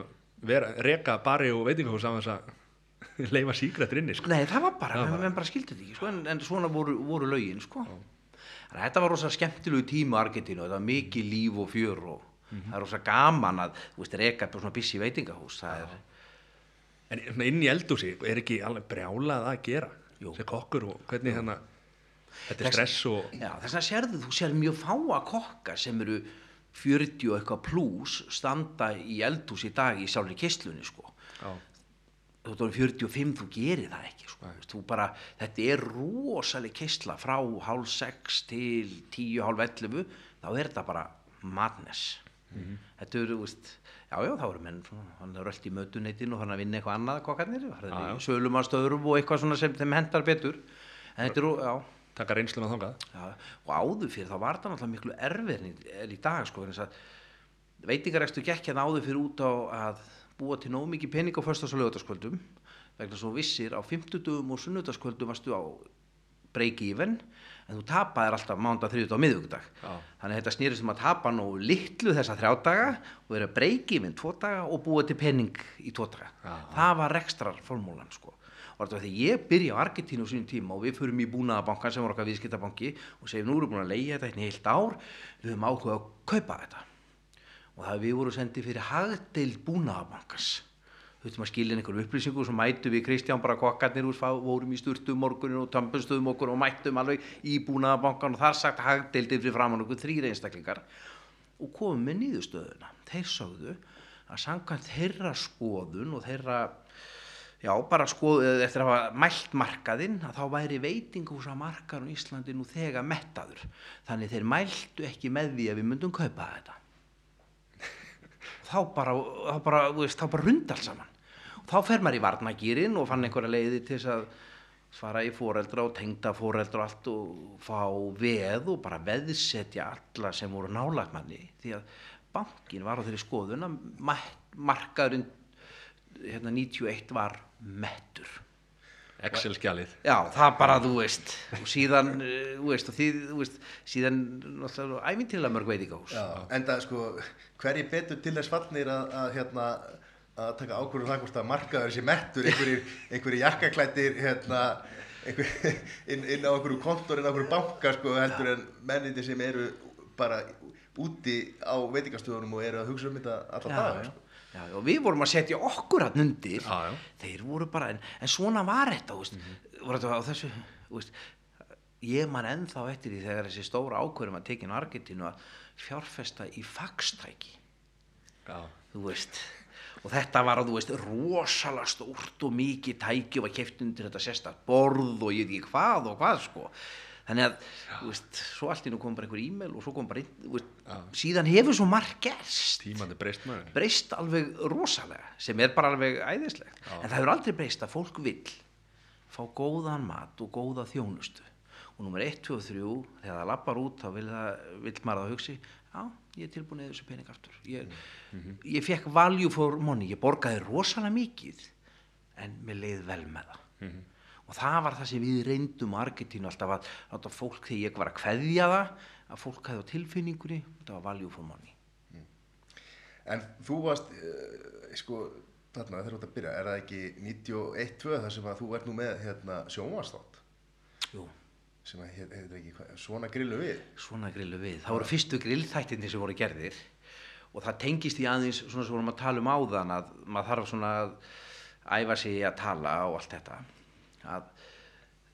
vera, reka bari og veitingahús á þess að leifa síkrættur inni, sko. Nei, það var bara, Það var menn, bara- skildi þetta ekki, sko, en, en svona voru, voru lögin, sko. Þannig að þetta var rosalega skemmtilegu tíma á Argentínu, þetta var mikið líf og fjör og það er rosa gaman að, veist, reka svona busy veitingahús, það er, En inn í eldúsi, er ekki alveg brjálað að gera? Sem kokkur og hvernig hérna, þetta er stress og, þess að sérðu, þú sér mjög fáa kokka sem eru 40 og eitthvað pluss standa í eldhús í dag í sjálfri kistlunni, sko. já, þú orðinn 45, þú gerir það ekki sko. Þú bara, þetta er rosaleg kistla frá hálf 6 til 10, hálf 11 þá er þetta bara madness. Þetta eru, þú veist já, já, þá eru menn, hann er öll í mötuneytin og hann er að vinna eitthvað annað kokkarnir. Sölumarstöðurum og eitthvað svona sem þeim hendar betur. En þetta eru, já. Taka reynsluna þangað. Já, og áður fyrir þá var það náttúrulega miklu erfið en í dag sko að veitingarekstur gekk hérna áður fyrir út á að búa til nóg mikið pening á föstas og lögutaskvöldum vegna svo vissir á 50 dögum og sunnudagskvöldum varstu á break even en þú tapaðir alltaf mánda á miðvíkudag Já. þannig að þetta snýrist um að tapa nógu litlu þessa þrjá daga og vera break even tvo daga og búa til pening í tvo daga. Já. það var rekstrar formúlan sko. Og þetta var því ég byrja á Argentínu á sínum tíma og við förum í búnaðabankan sem var okkar viðskiptabanki og segjum nú erum við búin að leigja þetta hérna í heilt ár. Við höfum áhuga að kaupa þetta. Og það við vorum sendið fyrir hagdeild búnaðabankans þurftum að skilja einhverjum upplýsingu og svo mætum við Kristján bara kokkarnir úr vorum í sturtu morgunin og tömpustuðum okkur og mættum alveg í búnaðabankan og þar sagt hagdeildið fyrir framann okkur þrýr einstaklingar og komum með nýðustöðuna þeir sögðu að samkvæmt þeirra skoðun og þeirra já, bara skoðu, eftir að hafa mælt markaðinn, að þá væri veitingúsa markaður í Íslandi nú þegar mettaður. Þannig þeir mæltu ekki með því að við myndum kaupa þetta. Þá bara, þá bara, veist, þá bara rundi allt saman. Þá fer maður í varnagýrin og fann einhverja leiði til þess að fara í foreldra og tengda foreldra og allt og fá veð og bara veðsetja alla sem voru nálægt manni því að bankin var á þeirri skoðun að ma- markaðurinn hérna 91 var mettur. Excel-skjalið. já það bara þú veist og síðan eh, þú veist og því þú veist síðan náttúrulega æfintilega mörg veitingahús Já, enda sko, hverji betur til þess fallnir að, að hérna að taka ákvörðum það hvort að markaður sé mettur einhverjir, jakkaklættir hérna einhver, inn, inn á einhverju kontor inn á einhverju banka sko heldur en menniti sem eru bara úti á veitingastöðunum og eru að hugsa um þetta daga já. sko. Já, og við vorum að setja okkur hann undir Já, já. þeir voru bara, en, en svona var þetta veist, var þetta á þessu veist, ég man ennþá eftir því þegar þessi stóra ákvörðum að tekinu Argentínu að fjárfesta í fagstæki Já. þú veist og þetta var, þú veist, rosalega stórt og mikið tæki og var keft undir þetta sérstakt borð og ég veit ekki hvað og hvað sko. Þannig að, þú veist, svo allt í nú kom bara einhver e-mail og svo kom bara, einn, þú veist, síðan hefur svo margt gerst. Tímandi breyst maður. breyst alveg rosalega sem er bara alveg æðislegt. En það hefur aldrei breyst að fólk vill fá góðan mat og góða þjónustu. Og nummer 1, 2 og 3 þegar það lappar út þá vil, það, vill maður að hugsi já, ég er tilbúin eða þessu pening aftur. Ég, ég fekk value for money. Ég borgaði rosalega mikið en mér leið vel með það. Og það var það sem við reyndum Argentínu alltaf að láta fólk þegar ég var að kveðja það að fólk hefði á tilfinningunni þetta var value for money. En þú varst, uh, sko, þarna þegar þú ert að byrja, er það ekki 91-2 þar sem að þú ert nú með hérna sjónvarsþátt Jú, sem að heit- heitir ekki hvað, svona grillu við? svona grillu við. Það voru fyrstu grillþættinni sem voru gerðir og það tengist í aðeins svona sem vorum að tala um áðan að maður þarf svona að æfa sig að tala og allt þetta. Að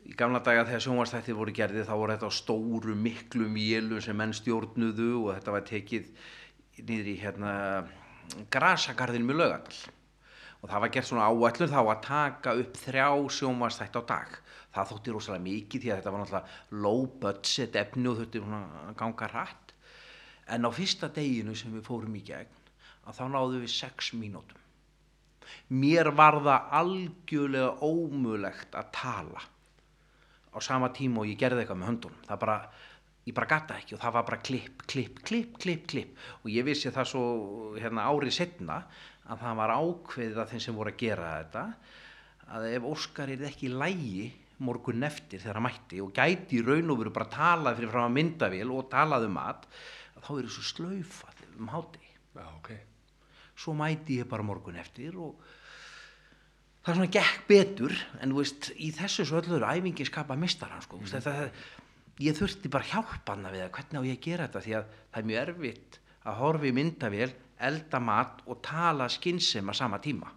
í gamla daga þegar sjónvarsþættir voru gerðir þá voru þetta á stóru miklu mélum sem menn stjórnuðu og þetta var tekið niður í hérna grasagarðin með lögadal og það var gert svona áætlun þá að taka upp þrjá sjónvarsþætti á dag það þótti rosalega mikið því að þetta var náttúrulega low budget efni og þurfti að ganga hratt. En á fyrsta deginu sem við fórum í gegn að þá náðum við sex mínútum. Mér var það algjörlega ómulegt að tala á sama tíma og ég gerði eitthvað með höndunum. Það bara, ég bara gata ekki og það var bara klipp, klipp, klipp, klipp, klipp. Og ég vissi það svo hérna árið setna að það var ákveðið að þeim sem voru að gera þetta að ef Óskar er ekki lægi morgun eftir þegar hann mætti og gæti í raun og veru bara talað fyrir frá að myndavél og talað um mat þá er þessu slaufað um háti Já, ok. svo mæti ég bara morgun eftir og það er svona gekk betur en þú veist, í þessu svo öllu eru æfingi skapa mistaran sko, mm. þetta, ég þurfti bara hjálpa við að hvernig á ég að gera þetta því að það er mjög erfitt að horfa í myndavél, elda mat og tala skynsem að sama tíma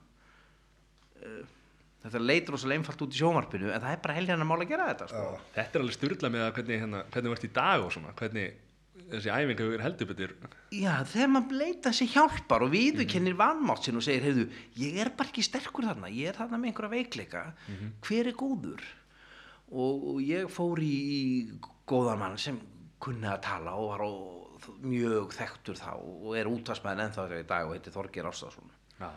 þetta leitur rosalega einfalt út í sjónvarpinu en það er bara helgjarnar mál að gera þetta sko. Þetta er alveg styrla með að hvernig, hérna, hvernig ert í dag og svona, hvernig þessi æfing hefur heldur betur. Já, þegar maður leita sér hjálpar og viðurkennir vanmátt sinn og segir, heyrðu, ég er bara ekki sterkur þarna, ég er þarna með einhverja veikleika, hver er góður? Og, og ég fór í, góðan mann sem kunni að tala og var og, mjög þekktur þá og er útvarsmaður ennþá í dag og heitir Þorgir Ástafsson. Já.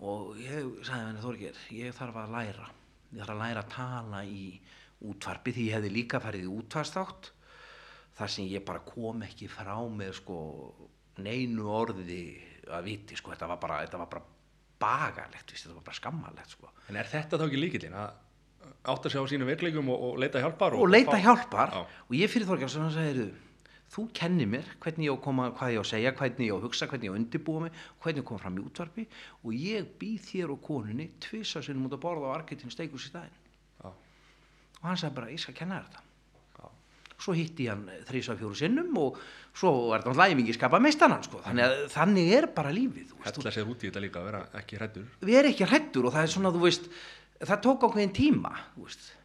Og ég sagði henni Þorgir, ég þarf að læra, ég þarf að læra að tala í útvarpi því ég hefði líka farið í útvarstátt þar sem ég bara kom ekki frá með sko neinu orði að viti sko, þetta var bara, þetta var bara bagalegt, þetta var bara skammalegt sko. En er þetta þá ekki líkillinn að átta sig á sínum veikleikum og, og leita hjálpar? og leita fá- hjálpar Já. og ég fyrir Þorgir sem hann sagði þú kennir mér hvernig ég á að koma, hvað ég á að segja hvernig ég á að hugsa, hvernig ég á að undirbúa mig hvernig ég að koma fram í útvarpi og ég býð þér og konunni tvisa sinni mútið að borða á argetin steikus í staðinn Já. og hann sagði bara, ég skal kenna þér þetta Já. svo hitti hann þrísa fjóru sinnum og svo er þetta læfingi skapa meistanan sko. þannig að þannig er bara lífið þú veist, Hella sér út í þetta líka, vera ekki hræddur. við erum ekki hrættur og það er svona, þú veist, það tók ákveðin tíma, þú veist.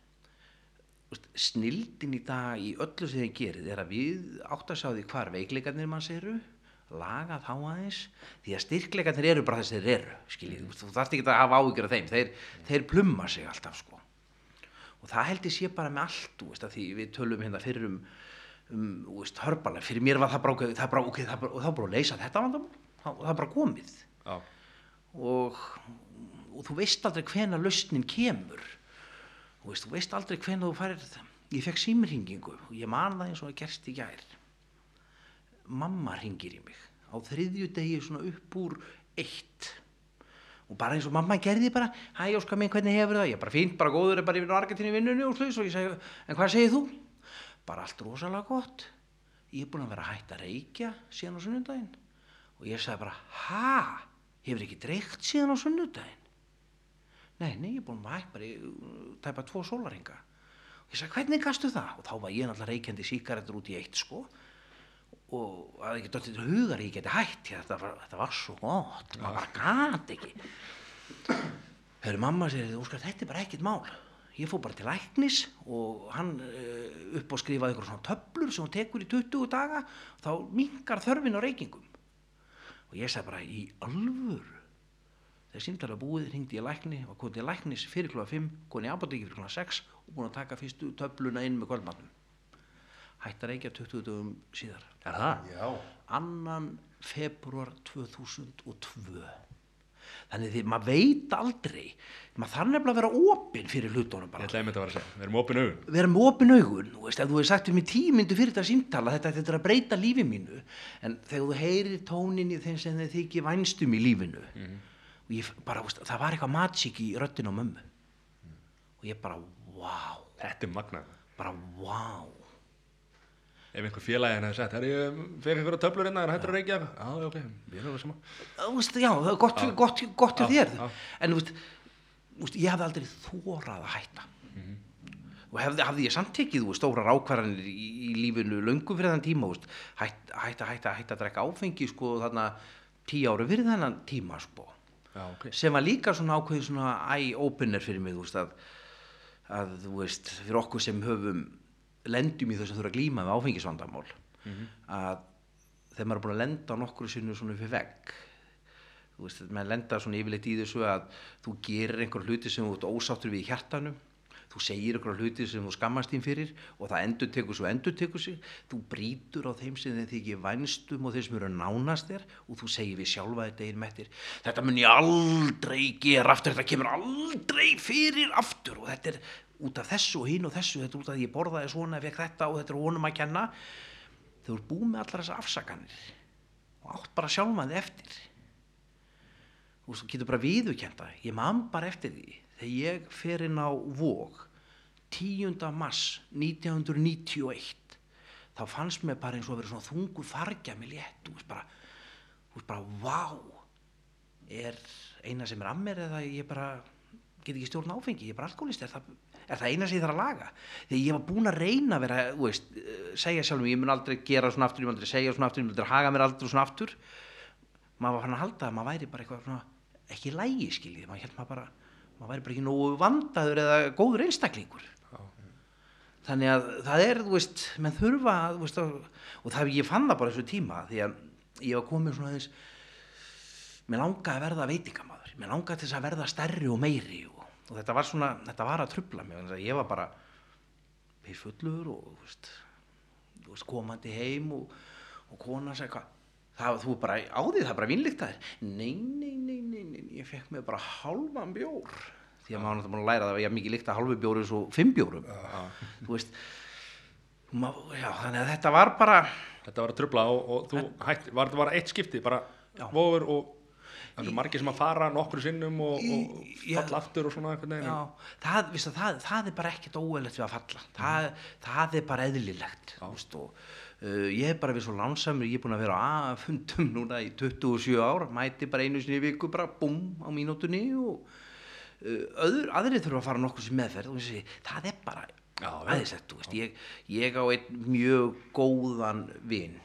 Snildin í dag í öllu sem þið gerið er að við átt að sjá því hvar veikleikarnir manns eru, laga þá aðeins, því að styrkleikarnir eru bara þess þeir eru, skiljið, þú, veist, þú þarft ekki að hafa áhyggjur af þeim, þeir, þeir plumma sig alltaf, sko. Og það held ég sé bara með allt, veist, að því við tölum hérna fyrir um, um, veist, hörbalega, fyrir mér var það bara, ok, það bara, ok, það bara, og var bara að leysa þetta vandamál, það það bara komið Já. og, og þú veist aldrei hvena lausnin kemur þú veist, þú veist aldrei hvena þú farir ég fekk símringingu og ég man það eins og það gerst í gær. Mamma ringir í mig. Á þriðju degi svona upp úr eitt. Og bara eins og mamma gerði bara hæ Óskar minn hvernig hefur það? Ég bara fínt, bara góður, er bara yfir í vinnunni og sluðis og ég segi, en hvað segir þú? bara allt rosalega gott. Ég er búin að vera hægt að reykja síðan á sunnudaginn. Og ég sagði bara, ha, hefur ekki dreikt síðan á sunnudaginn? Nei, nei, ég er búin að hægt bara í uh, tæpa tvo sólaringa. Og ég sagði, hvernig gastu það? Og þá var ég náttúrulega reykjandi síkaretur út í eitt, sko. Og að ekki dóttið til hugar ég geti að þetta var, þetta var svo gott, maður bara gat ekki. Hörru, mamma Óskar, þetta er bara ekkert mál. Ég fór bara til læknis og hann uh, upp og skrifaði ykkur svona töflur sem hún tekur í 20 daga, þá minkar þörfin á reykingum og ég sagði bara í alvöru þegar símtala búið hringdi ég lækni og kom til læknis fyrir klúa 5 kom í apotekki fyrir klúa 6 og búin að taka fyrstu töfluna inn með kvöldmatnum hætti að reykja 20 dögum síðar Er það? Já, annan februar 2002 þannig því maður veit aldrei maður þarf nefnilega að vera opinn fyrir hlutunum Ég bara ætlaði með þetta að vera að segja. Við erum opin augun. vera með opin augun þú veist, ef þú hefur sagt um í tímyndu fyrir þetta símtala þetta, þetta er að breyta lífi mínu en þegar þú heyrir tónin í þeim sem þið þykir vænstum í lífinu og ég bara, veist, það var eitthvað matsík í röddin á mömmu og ég bara, wow Þetta er magnað. bara, wow Ef einhver félagi henni hefði sagt, herri, ég fekk einhverja töflur hérna, er hættur að reykja? Já, ok, við erum það sama. þú veist, já, er gott, Já. gott, gott Já, þér já. en þú veist, ég hafði aldrei þórað að hætta Mhm. og hefði, hafði ég samt tekið þú veist, stórar ákvarðanir í, í lífinu löngu fyrir þann tíma veist, hætta, hætta, hætta, hætta að drekka áfengi sko þarna tíu ári fyrir þennan tíma sko Já, ok. sem var líka svona ákveðin svona eye-opener fyrir mig þú veist að, að þú veist fyrir okkur sem höfum lendum í þess að þurfa að glíma með áfengisvandamál að þegar maður er búin að lenda nokkru sinni svona í vegg þú veist, maður lenda svona yfirleitt í þessu að þú gerir einhver hluti sem þú ert ósáttur við í hjartanu þú segir einhver hluti sem þú skammast þín fyrir og það endur tekur svo endur tekur sig. Þú brýtur á þeim sem þeim þykir vænstum og þeim sem eru nánast þér og þú segir við sjálfa þetta einn mettir. Þetta mun ég aldrei gera aftur þetta kemur aldrei fyrir aftur og þetta er út af þessu og hinn og þessu þetta er út af því ég borðaði svona, fekk þetta og þetta er honum að kenna. Þau eru búið með allar þessar afsakanir og átt bara sjálfan þið eftir. Veist, þú getur bara viðurkenda ég man bara eftir því þegar ég fer inn á Vog 10. mars 1991 þá fannst mér bara eins og að vera svona þungur fargja með létt. Veist bara, bara, vá er eina sem er að mér eða ég bara get ekki stjórn áfengi, ég er bara alkoholist er það, er það eina sem ég þarf að laga? Þegar ég var búin að reyna að vera veist, eh, segja sjálfum, ég mun aldrei gera svona aftur ég mun aldrei segja svona aftur, ég mun aldrei haga mér aldrei svona aftur. Maður var hann að halda að maður væri bara eitthvað svona, ekki lægi skiljið maður held maður bara, maður væri bara ekki nógu vandaður eða góður einstaklingur. Þannig að það er, þú veist, menn þurfa þú veist, og það ég fann það bara þessu tíma því að ég var komið svona aðeins mér langaði að verða veitingamaður mér langaði til þess að verða stærri og meiri og, og þetta var svona, þetta var að trubla mig að ég var bara pissfullur og þú veist, komandi heim og, og kona hvað það, þú er bara á því, það er bara vinnlíkt að þér. Nei, nei, nei, nei, nei, ég fekk mig bara hálfan bjór. Því að maður náttúrulega búin að læra það að ég er mikið líkt að hálfu bjóru svo fimm bjórum. Þú veist já, þannig að þetta var bara Þetta var að trubla og, og þú hætti, var þetta bara eitt skipti, bara vofur og það eru margir sem að fara nokkru sinnum og, og falla aftur og svona veginn. Já, það, það, það er bara ekkert óeðlegt við að falla. Það, það er bara eðlilegt og, uh, ég er bara við svo lánsamur ég er búin að vera á fundum núna í 27 ár, mæti bara einu sinni í viku bara búm á mínútunni og uh, öður, aðrið þurfa að fara nokkuð sem meðferð og þessi, það er bara veist, ég, ég á einn mjög góðan vin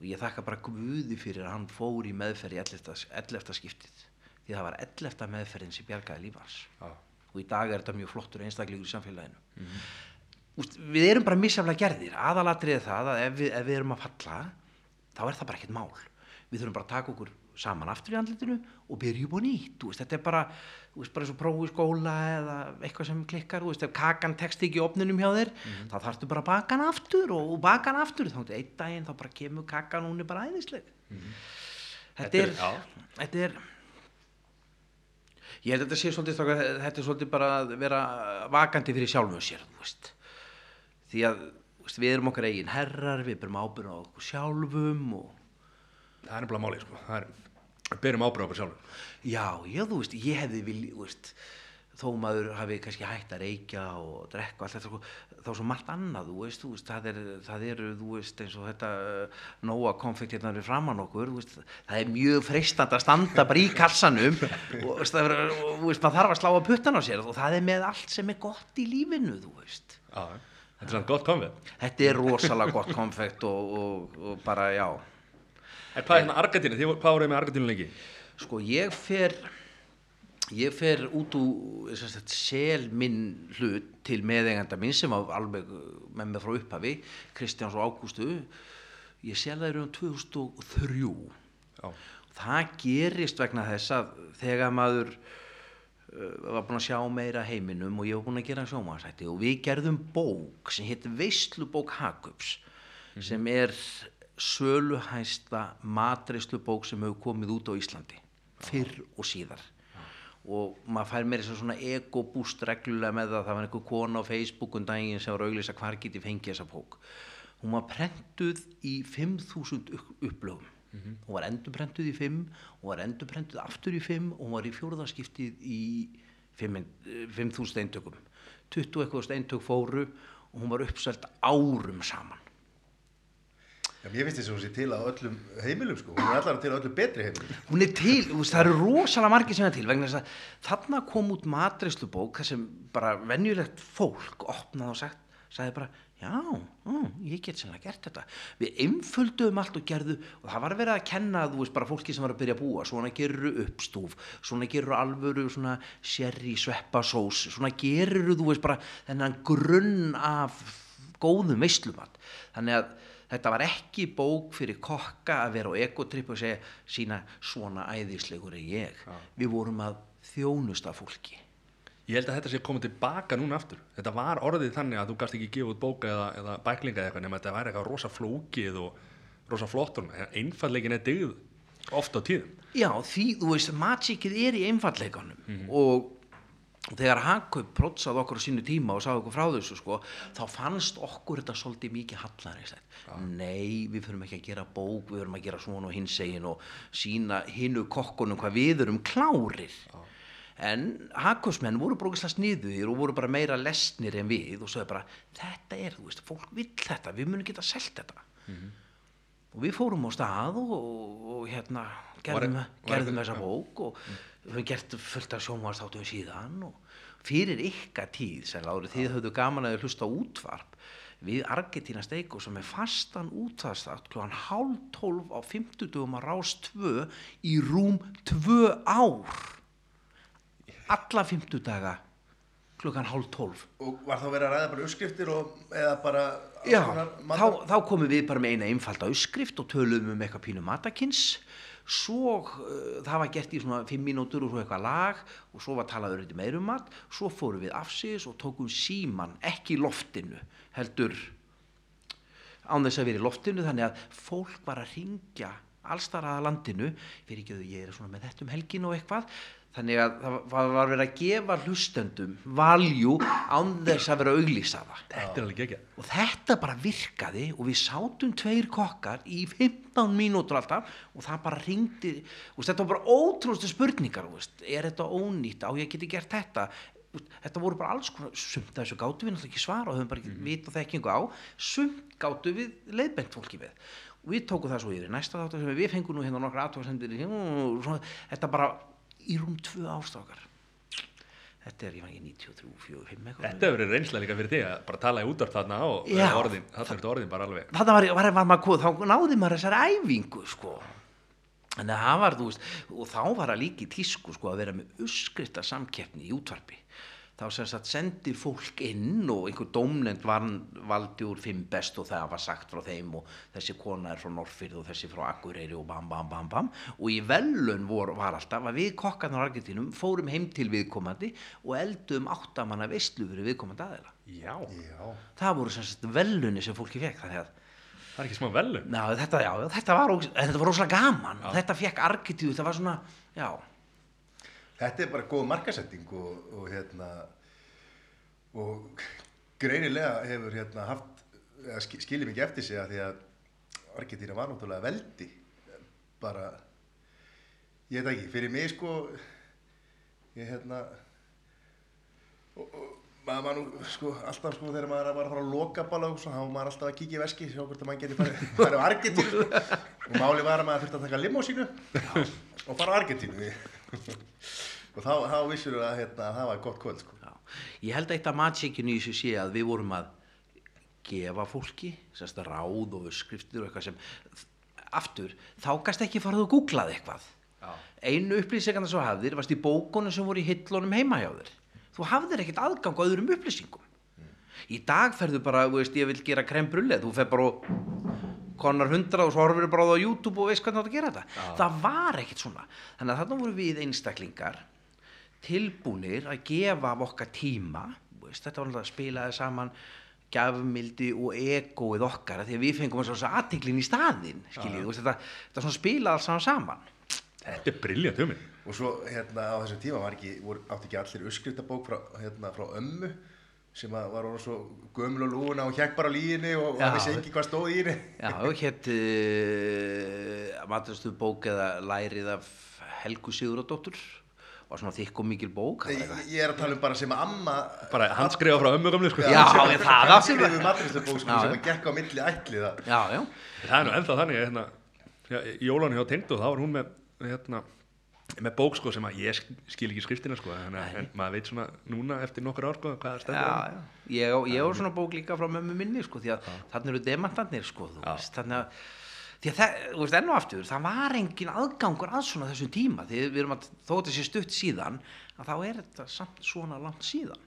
og ég þakka bara Guði fyrir að hann fór í meðferð í 11. 11. skiptið því það var 11. meðferðin sem bjargaði lífans og í dag er þetta mjög flottur einstaklingur í samfélaginu Úst, við erum bara misjaflega gerðir. Aðalatrið er það að ef við, ef við erum að falla þá er það bara ekkert mál. Við þurfum bara að taka okkur saman aftur í andlitinu og byrja upp á nýtt. Veist, þetta er bara, bara svo prófu í skóla eða eitthvað sem klikkar veist, ef kakan tekst ekki í opninum hjá þér þá þarftu bara að baka hann aftur og, og baka hann aftur. Þá einn daginn þá bara kemur kakan hún er bara æðisleg. Þetta, Þetta er- þetta er ég held að þetta sé svolítið þetta er svolítið bara að vera vakandi fyrir sjálfum sér þú veist því að veist, við erum okkar eigin herrar við berum ábyrgð á okkur sjálfum og Það er nefnilega málið, sko. Er, byrjum ábyrgð okkur sjálfur. já, já, þú veist, ég hefði vilja þú veist, þó maður hafi kannski hægt að reykja og drekka og allt þetta sko, þá svo margt annað, þú veist, þú veist það, er, það eru, þú veist, eins og þetta uh, nóa konfekt hérna við framann okkur þú veist, það er mjög freistand að standa bara í kassanum og veist, er, og, þú veist, maður þarf að slá að puttan á sér og það er með allt sem er gott í lífinu, þú veist Já. Þetta er svona gott komið. þetta er rosalega gott konfekt og, og, og bara, já En hvað er hérna Argentínu? Þið, hvað voruð með Argentínu lengi? Sko ég fer ég fer út úr sel minn hlut til meðeiganda minn sem var alveg uh, með mig frá upphafi Kristjáns og Ágústu ég sel það í raun 2003 Já. það gerist vegna þess að þegar maður var búinn að sjá meira heiminum og ég var búinn að gera sjómansætti og við gerðum bók sem hétt Veislubók Hakups sem er söluhæsta matreislubók sem hefur komið út á Íslandi fyrr og síðar. Og maður fær meira svona egobúst reglulega með það það var einhver kona á Facebook um daginn sem var auglýsa hvar get ég fengið þessa bók. Hún var prentuð í 5.000 upp- upplögum hún var endurprentuð í 5 hún var endurprentuð aftur í 5 og hún var í fjórðaskiptið í 5 5.000 eintökum. 20 eitthvað eintök fóru og hún var uppselt árum saman. Já, mér finnst þess að hún sé til á öllum heimilum sko, hún er allar til á öllum betri heimilum. hún er til, það eru rosalega margir sem er til vegna þess að þarna kom út matreislubók þar sem bara venjulegt fólk opnaði og sagt, sagði bara já, ó, ég get sennilega gert þetta. Við einföldum allt og gerðu og það var verið að kenna, þú veist, bara fólki sem var að byrja að búa svona gerur uppstúf svona gerur alvöru svona sherry sveppasós, svona gerur þú veist bara þennan grunn af góðum veislumat þannig að þetta var ekki bók fyrir kokka að vera á ekotripp og segja sína svona æðislegur er ég. Við vorum að þjónusta fólki Ég held að þetta sé komið tilbaka núna aftur. Þetta var orðið þannig að þú gast ekki gefa út bóka eða, eða bæklinga eða eitthvað nema þetta væri eitthvað rosa flókið og rosa flottur. Einfallegin er dyggð oft á tíðum. já því þú veist matsíkið er í einfallleikanum og þegar Hagkaup prótsaði okkur á sínu tíma og sagði okkur frá þessu sko, þá fannst okkur þetta svolítið mikið hallar nei, við fyrir ekki að gera bók við fyrir að gera svona og hins egin og sína hinnu kokkunum hvað við erum klárir en Hagkaupsmenn voru brókislega sniðuðir og voru bara meira lesnir en við og sögðu bara, þetta er, þú veist, fólk vill þetta við munum geta selt þetta. Og við fórum á stað og, og, og hérna gerðum, Var- var gerðum einhver- þessa bók og við höfum gert fullt af sjónvarsþáttum síðan og fyrir ykkar tíð sem lári þið höfðu gaman að hlusta útvarp. Við Argentina Steiko sem er fastan útvarpstátt klokkan hálf tólf á 50 dugum að rás 2 í rúm 2 ár alla 50 daga klukkan hálf tólf. Og var þá verið að ræða bara uppskriftir og eða bara Já, þá, þá komum við bara með eina einfalda uppskrift og töluðum um eitthvað pínu matakins svo uh, það var gert í svona fimm mínútur og svo eitthvað lag og svo var talaður eitthvað meirum mat. Svo fórum við afsýðis og tókum síman ekki loftinu heldur án þess að vera í loftinu. Þannig að fólk var að ringja allstar að landinu. Fyrir ekki að ég er svona með þetta um helgin og eitthvað þannig að það var verið að gefa hlustendum valjú án þess að vera að auglýsa það. Þetta er alveg ekki og þetta bara virkaði og við sátum tveir kokkar í 15 mínútur alltaf og það bara ringdi og þetta var bara ótrústu spurningar veist, er þetta ónýtt, á ég geti gert þetta? Þetta voru bara alls konar sumt þessu gátu við náttúrulega ekki svara og höfum bara ekki vit og þekkingu á. Sumt gátu við leiðbent fólki við. Og við tókum það svo yfir næsta þáttu sem við fengum nú hérna nokkra aðtóðsendir þetta bara í rúm tvö ástrákar þetta er, ég var ekki 93, 4, 5 eitthvað. Þetta hefur verið reynslega líka fyrir þig að bara tala í útvarp þarna og Já. orðin, þarna er orðin bara alveg þarna var, var, var maður komið, þá náði maður þessari æfingu sko. Að það var, þú veist, og þá var það líka í tísku sko að vera með uppskrifta samkeppni í útvarpi þá sem sagt sendi fólk inn og einhver dómnend var valdi úr fimm best og það var sagt frá þeim og þessi kona er frá Norrfyrð og þessi frá Akureyri og bam bam bam bam. Og í velun vor, var alltaf að við kokkarnar á Argentínum fórum heim til viðkomandi og eldum áttamanna veistlu fyrir viðkomandi aðeila Já, Já, það voru sem sagt velunni sem fólki fekk þannig að það er ekki smá velun Já, þetta, já, já, þetta var, var rosalega gaman. Þetta fekk arkitíu, þetta var svona já, þetta er bara góð markasetting og, og hérna og greinilega hefur hérna haft eða sk- skilið mikið eftir sig að því að Argentína var náttúrulega veldi. Bara ég veit ekki, fyrir mig sko ég hérna og, og maður var nú sko alltaf sko þegar maður var að fara að loka bala og svo þá var maður alltaf að kíkja í veski sjá hvort að maður geti farið farið á Argentínu. Og máli var að maður þurfti að taka limósínu og fara á Argentínu og þá, þá vissur að hérna, það var gott kvöld sko. já. Ég held að eitt af matsíkinu í þessu sé að við vorum að gefa fólki sérst ráð og skriftir og eitthvað sem aftur, þá gast ekki farið að googlað eitthvað. Já. einu upplýsingarna svo hafðir varst í bókunum sem voru í hillunum heima hjá þér. Þú hafðir ekkert aðgang á öðrum upplýsingum. Í dag ferðu bara, þú veist, ég vil gera krembrulle þú fer bara og konar hundra og svo horfir bara á það á YouTube og veist hvernig þú átt að gera þetta. Það var ekkert svona. Þannig að þarna voru við einstaklingar tilbúnir að gefa af okkar tíma þú veist, þetta var alltaf að spilaði saman gafmildi og egoið okkar af því að við fengum þess að aðtiklin í staðinn skiljið, þú veist, þetta, þetta svona spilaði alls saman saman. Þetta er briljant hugmynd. Og svo hérna á þessum tíma var ekki, voru, átti ekki allir uppskriftabók frá, hérna, frá ömmu sem að var orðin svo gömul og lúna og hjekk bara líginni og, það vissi ekki hvað stóð í henni. Já, og hétt uh, maturstu bók eða lærið af Helgu Siguradóttur var svona þykk og mikil bók það ég, ég er að tala um bara sem að amma Bara handskrifa frá ömmu gamli sko. Já, ég- það átti- skrifuð maturslubók sko, Já, sem að gekk á milli ætliða Já, já, Það er nú ennþá þannig að, hérna, jólánu hjá Tindu þá var hún með hérna, með bók sko sem að ég sk- skil ekki skriftina sko en, en maður veit svona núna eftir nokkur ár sko hvað stendur já, á henni. já. Ég, á- ég var svona bók líka frá mömmu minni sko, því að þannig eru demantarnir sko, veist, þannig að því að það, þú veist, enn og aftur, það var engin aðgangur að svona þessum tíma því við erum að, þó þetta sé stutt síðan að þá er þetta samt svona langt síðan.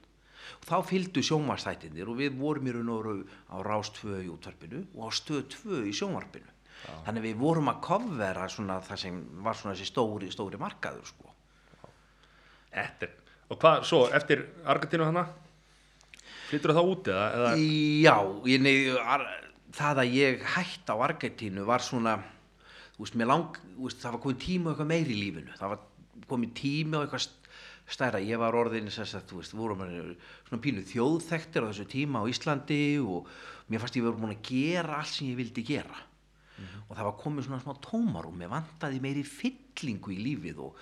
Og þá fylgdu sjónvarstættinir og við vorum í raun og veru á Rás 2 í útvarpinu og á Stöð 2 í sjónvarpinu þannig að við vorum að kofvera svona það sem var svona þessi stóri, stóri markaður sko. Er Og hvað, svo, eftir Argentínu hana flyttur það út eða, eða? Já, ég, nei, ar, það að ég hætti á Argentínu var svona, mér lang, veist, það var komið tími á eitthvað meiri í lífinu, það var komið tími á eitthvað st- stærra, ég var orðin þú veist, vorum við svona pínu þjóðþektir á þessu tíma á Íslandi og mér fannst ég verið búin að gera allt sem ég vildi gera og það var komið svona smá tómarum, mér vantaði meiri fyllingu í lífið og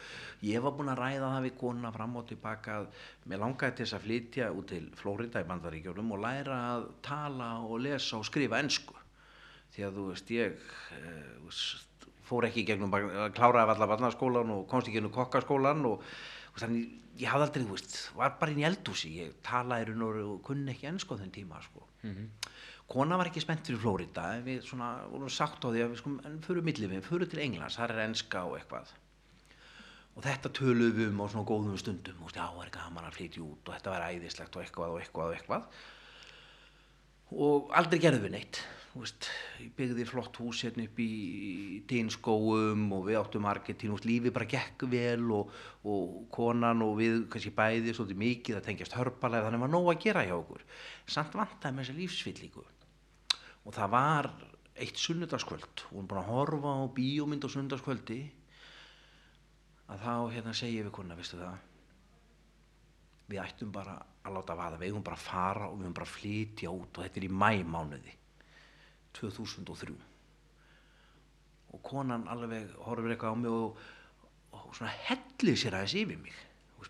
ég var búin að ræða það við konuna fram og tilbaka að mér langaði til þess að flytja út til Flórida í Bandaríkjónum og læra að tala og lesa og skrifa ensku. Því að þú veist ég þú veist, fór ekki gegnum bara- kláraði allar barnaskólan og komst ekki inn í kokkaskólan og þannig ég hafði aldrei, þú veist, var bara inn í eldhúsi. Ég talaði raun og og kunni ekki ennsku á þenn tíma sko. Kona var ekki spennt fyrir Flórida við svona vorum sagt á því að við en fyrir millið við, fyrir til Englands, þar er enska og eitthvað. Og þetta töluðum við um á svona góðum stundum og já, er gaman að flytja út og þetta var æðislegt og eitthvað og eitthvað og eitthvað. Og aldrei gerðum við neitt veist, ég byggði flott hús hérna upp í Tínskóum og við áttum Argentín og lífi bara gekk vel og, og konan og við kannski bæði svolítið mikið að tengjast hörpalega þannig var nóg að gera hjá okkur. Samt vantaði með þessa lífsfyllingu og það var eitt sunnudagskvöld. Og hún búin að horfa á bíómynd á sunnudagskvöldi. Að þá hérna segi ég við kona, veistu það? Við ættum bara að láta vaða. Við eigum bara að fara og við eigum bara að flytja út og þetta er í mæmánuði 2003 og konan alveg horfir eitthvað á mig og, og svona hellið sér aðeins yfir mig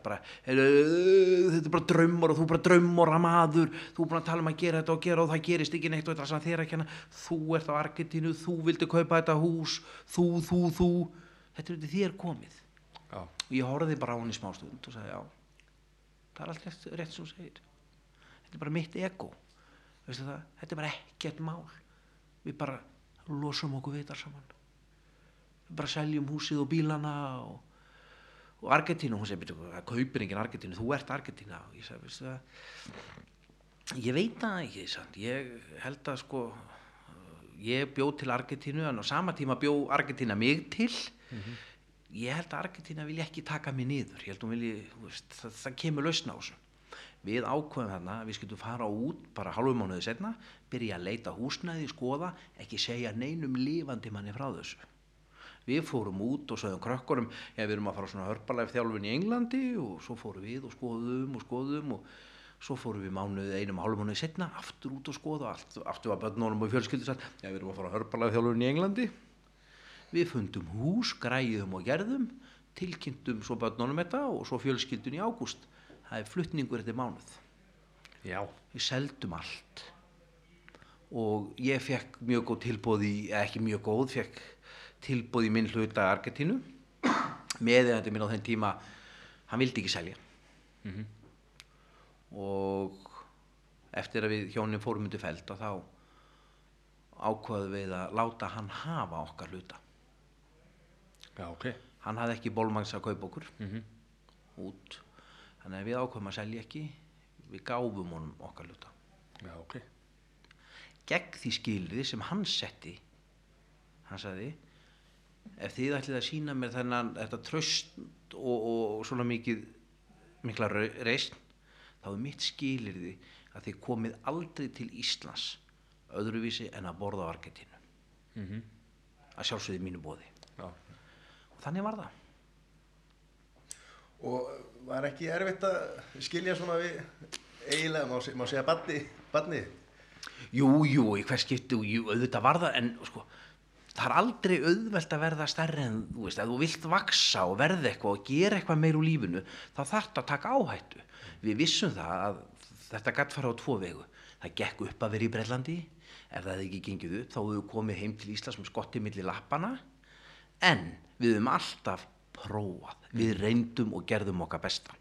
bara, "Heyrðu, þetta er bara draumur og þú er bara draumur að maður. Þú er búin að tala um að gera þetta og gera og það gerist ekki neitt og þetta sem þér ekki hana þú ert á Argentínu, þú vildi kaupa þetta hús þú, þú, þú. Þetta er þetta þér komið. Já, og ég horfði bara á hann í smástund og sagði já það er allt rétt, rétt sem þú segir. Þetta er bara mitt ego. Þetta er bara ekkert mál. Við bara losum okkur vitar saman. Við bara seljum húsið og bílana og, og Argentínu, hún segir kaupir enginn Argentínu, þú ert Argentína. Og ég sagði, veistu það? Ég veit það ekki, sant? ég held að sko ég bjó til Argentínu en á sama tíma bjó Argentína mig til. Ég held að Argentína vilja ekki taka mig niður. Ég held að hún veist, það, það kemur lausna á þessu. Við ákveðum þarna að við skiltum fara út bara halvum mánuði setna byrja að leita húsnæði, skoða ekki segja neinum lifandi manni frá þessu við fórum út og sögðum krökkurum já við erum að fara svona hörpalæf þjálfun í Englandi. Og svo fórum við og skoðum og skoðum og svo fórum við mánuði einum hálfum mánuði setna aftur út og skoða. Allt, aftur var börnunum og fjölskyldu já við erum að fara á hörpalæf þjálfun í Englandi. Við fundum hús, græðum og gerðum tilkynntum svo börnunum þetta og svo fjölskyldun í ágúst. Það er flutningur eftir mánuð. Já, við seldum allt. Og ég fekk mjög góð tilbóð í, ekki mjög góð, fekk tilbóð í minn hluta Argentínu meðeigandi minn á þenn tíma hann vildi ekki selja. Og eftir að við hjónin fórum undir feld og þá ákvaðu við að láta hann hafa okkar hluta. Já, ok. Hann hafði ekki bólmangs að kaupa okkur. Mm út. Þannig að við ákvaðum að selja ekki. Við gáfum honum okkar hluta. Já, ok. Gegn því skilriði sem hann setti hann sagði ef þið ætlið að sína mér þennan þetta tröst og, og svona mikið mikla reisn þá er mitt skilriði að þið komið aldrei til Íslands öðruvísi en að borða á Argentínu. Mm að sjálfsögði mínu bóði Já, og þannig var það. Og var ekki erfitt að skilja svona við eiginlega, má, má segja badni, badni? Jú, jú, í hvers skipti, jú, auðvitað var það, en sko, það er aldrei auðvelt að verða stærri en, þú veist, ef þú vilt vaksa og verða eitthvað og gera eitthvað meir úr lífinu, þá þarf það að taka áhættu. Við vissum það að þetta gætt fara á tvo vegu. Það gekk upp að vera í Brellandi, ef það hefði ekki gengið upp, þá hefðu komið heim til Íslands með skotti milli lappana, en við höfum alltaf prófað, við reyndum og gerðum okkar besta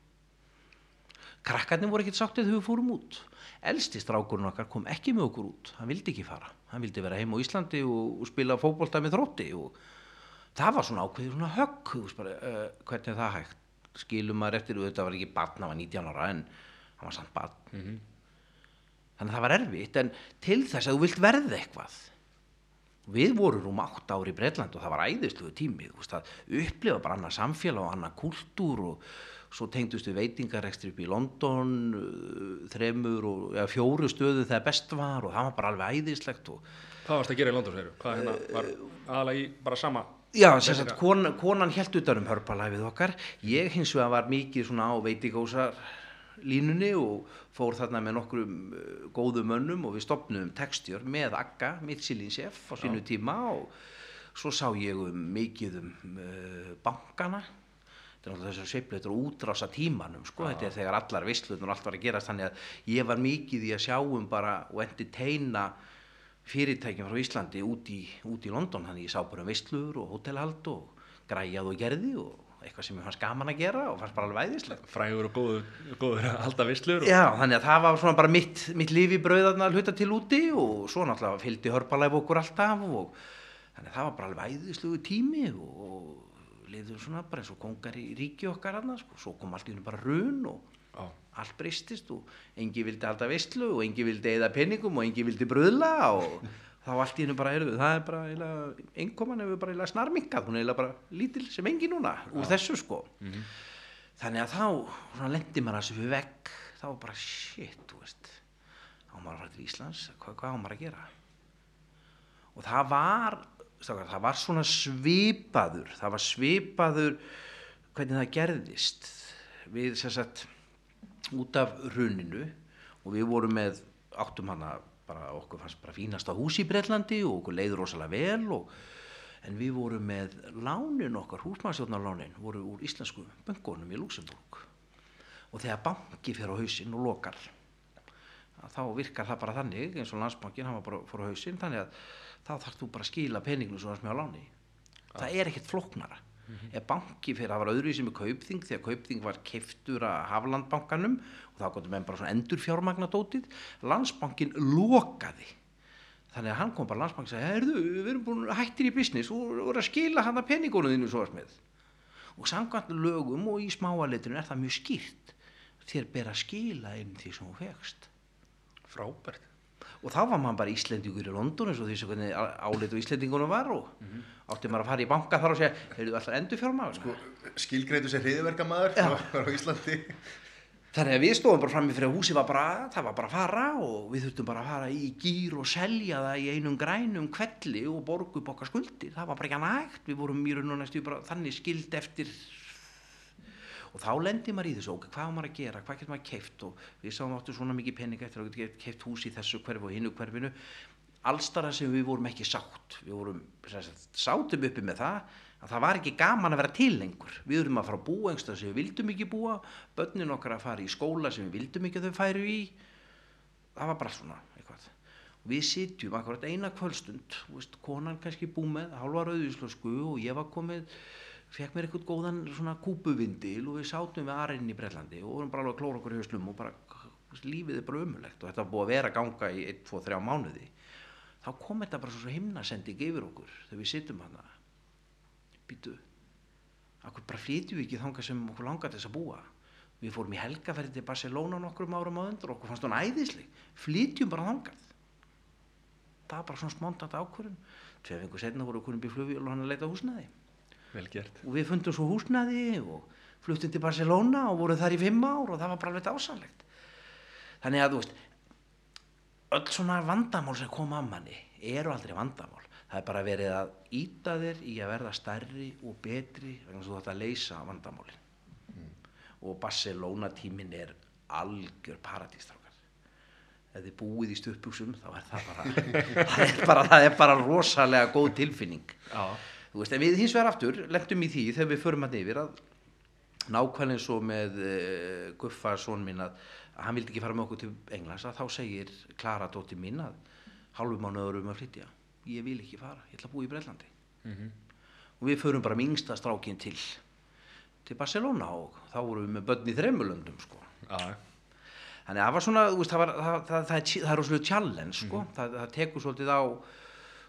krakkarnir voru ekkert sáttið þegar við fórum út. Elsti strákurinn okkar kom ekki með okkur út. Hann vildi ekki fara, hann vildi vera heim á Íslandi og, og spila fótbolta með þrótti og það var svona ákveður svona högg bara, uh, hvernig er það hægt? Skilum maður eftir, og þetta var ekki barn hann var 19 ára en hann var samt barn. Þannig að það var erfitt en til þess að þú vilt verða eitthvað. Við vorum rúm átt ári í Breitland og það var æðisluðu tími veist upplifa bara annað samfélag og annað kultúr og svo tengdust við veitingarekstri upp í London uh, þremur og ja, fjóru stöðu þegar best var og það var bara alveg æðislegt og Hvað varst að gera í London, segir Hvað hérna var aðalega í bara sama Já, sem sagt, kon, konan held utan um hörpalæfið okkar. Ég hins vegar var mikið svona á veitingósar línunni og fór þarna með nokkrum uh, góðum mönnum og við stopnum textjör með Akka, Michelin chef á sínu tíma og svo sá ég um mikið um uh, bankana þetta náttúrulega þess að sveiflu þetta er útrása tímanum sko, þetta er þegar allar visslutnur og allt var að gerast þannig að ég var mikið í að sjá um bara og entertaina fyrirtækjum frá Íslandi út í, út í London. Þannig ég sá bara um visslur og hótelhald og græjað og gerði og eitthvað sem ég fannst gaman að gera og fannst bara alveg væðislegt frægur og góður, góður að halda vislur og... Já, þannig að það var svona bara mitt, mitt líf í brauðarna hluta til úti og svo náttúrulega fylgdi hörpalæf okkur alltaf og þannig að það var bara alveg æðislugu tími og, og liðum svona bara eins og kongar í ríki okkar annars, sko. svo kom allt í hennu bara run og Já. allt bristist og engi vildi halda veistlu og engi vildi eða penningum og engi vildi bröðla og þá allt í hennu bara erum við, það er bara einkoman hefur bara snarminkað, hún er bara lítil sem engi núna úr þessu sko. Þannig að þá svona lendi maður að við vegg. Þá bara shit, þá maður að fara til Íslands, hvað, hvað á maður að gera? Og það var strákar, það var svona svipaður það var svipaður hvernig það gerðist. Við sem sagt út af runinu og við vorum með áttum hana bara okkur fannst bara fínasta hús í Breitlandi og okkur leiður rosalega vel og, en við vorum með lánin okkar, húsmaðurstjórnarlánin voru úr íslensku böngunum í Luxemburg og þegar banki fyrir á hausinn og lokar þá virkar það bara þannig eins og landsbankin, hann var bara fór á hausinn þannig að þá þarfst þú bara að skila peninginu svo að smjá láni. Það er ekkert flóknara. Ef banki fyrir að var öðruvísi með kaupþing því að kaupþing var keiftur að Haflandbankanum og þá gotum við bara svona endur fjármagnadótið landsbankin lokaði. Þannig að hann kom bara landsbankin og sagði við erum búin hættir í business og voru að skila hann að peningunum þínu svo að smið og samkvæmt lögum og í smáaletrinu er það mjög skýrt. Þér ber að skila inn því sem þú fegst frábært og þá var maður bara Íslendingur í London eins og því sem hvernig áleitu Íslendingunum var og átti maður að fara í banka þar og segja heyrðu alltaf endur fjármaður sko. skilgreitu sér hriðverkamaður Já. á Íslandi þannig að við stóðum bara frammi fyrir að húsi var bara, það var bara að fara og við þurftum bara að fara í gýr og selja það í einum grænum kvelli og borgu upp okkar skuldir, það var bara ekki nægt við vorum í raun og næstu bara þannig skild eftir og þá lendi maður í þessu, ok, hvað á maður að gera? Hvað getur maður keift og við sáum áttu svona mikið pening eftir að geta keift hús í þessu hverfi og hinnu hverfinu. Allstara sem við vorum ekki sátt. Við vorum, sáttum uppi með það að það var ekki gaman að vera til lengur. Við vorum að fara að búa einhverstað sem við vildum ekki búa. Börnin okkar að fara í skóla sem við vildum ekki að þau færu í. Það var bara svona eitthvað. Við sitjum akkurat eina kvöldstund veist, konan kannski búið með hálfa rauðvíslösku og ég var komið fekk mér eitthvað góðan svona kúpuvindil og við sátum við arinn í Brellandi og vorum bara alveg að klóra okkur í hauslum og bara lífið er bara ömulegt og þetta var búið að vera að ganga í 1, 2, 3 mánuði. Þá kom þetta bara svo himnasending yfir okkur þegar við sittum hana býtu akkur bara flytjum við ekki þangað sem okkur langar til þess að búa? Við fórum í helgaferði til Barcelona nokkrum árum á undur okkur fannst hún æðisleg. Flytjum bara þangað. Það var bara svona smontant ákvörðun. Tvei fengur setna voru okkur um flugvél og hann að leita að gert og við fundum svo húsnæði og fluttum til Barcelona og vorum þar í fimm ár og það var bara alveg dásanlegt þannig að þú veist öll svona vandamál sem koma að manni eru aldrei vandamál. Það er bara verið að íta þér í að verða stærri og betri vegna þú ætti að leysa vandamálin. Og Barcelona tímin er algjör paradístrákar ef þið búið í stuðbuxum þá er það bara það er bara, það er bara rosalega góð tilfinning. Já, Þú veist, en við hins vegar aftur lendum í því þegar við förum að yfir að nákvæmlega og með uh, Guffa son minn að, að hann vildi ekki fara með okkur til Englands að þá segir Klara dóttir mín að hálfu mánuður um að flytja. Ég vil ekki fara, ég ætla að búa í Breitlandi og við förum bara með yngsta strákin til til Barcelona og þá vorum við með börn í þremulöndum sko. já, þannig að það var svona, veist, það, var, það, það, það, er, það er rosalega challenge sko. það, það tekur svolítið á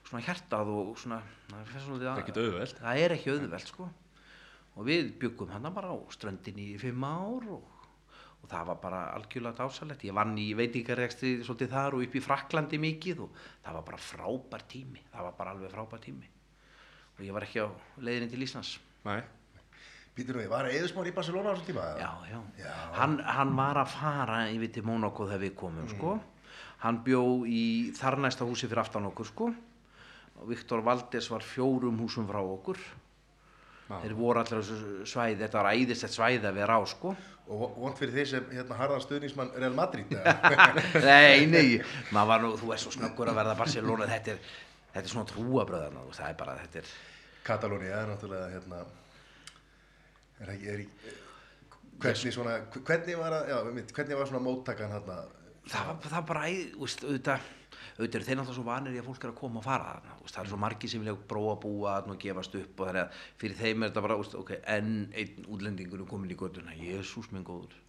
svona hjartað og svona það er ekkert auðvelt. Það er ekki auðvelt sko. Og við byggum hann bara á ströndinni í fimm ár og, og það var bara algjörlega dásalegt. Ég vann í veitingarekstri svolítið þar og upp í Fraklandi mikið og það var bara frábær tími. Það var bara alveg frábær tími. Og ég var ekki á leiðinni til Íslands. Nei. Býtur við, var Eðusmár í Barcelona á þessum tíma? já, já, Já. Hann, hann var að fara yfir til Mónakó þegar við komum sko. Hann bjó í þarnæsta húsi fyrir aftan okkur sko og Viktor Valdes var fjórum húsum frá okkur. Já. þeir voru allir á þessu svæði. Þetta var æðislegt svæði að vera á sko. Og vond fyrir þeir sem hérna harðan stuðningsmann Real Madrid nei, nei, var nú, þú er svo snöggur að verða Barcelona, þetta er, þetta er svona trúabröðarna, þú veist, það er bara, þetta er, Katalónia er náttúrulega hérna er ekki, er ekki hvernig svona, hvernig var að, já, hvernig var svona móttakan hérna það var, það bara, þú veist, auðvitað, auðvitað eru þeir náttúrulega svo vanir í að fólk er að koma og fara þarna, það er svo margir sem vilja prófa að búa þarna og gefast upp og þannig að fyrir þeim er þetta bara, ok, enn einn útlendingur er komin í göttuna, jésús minn góður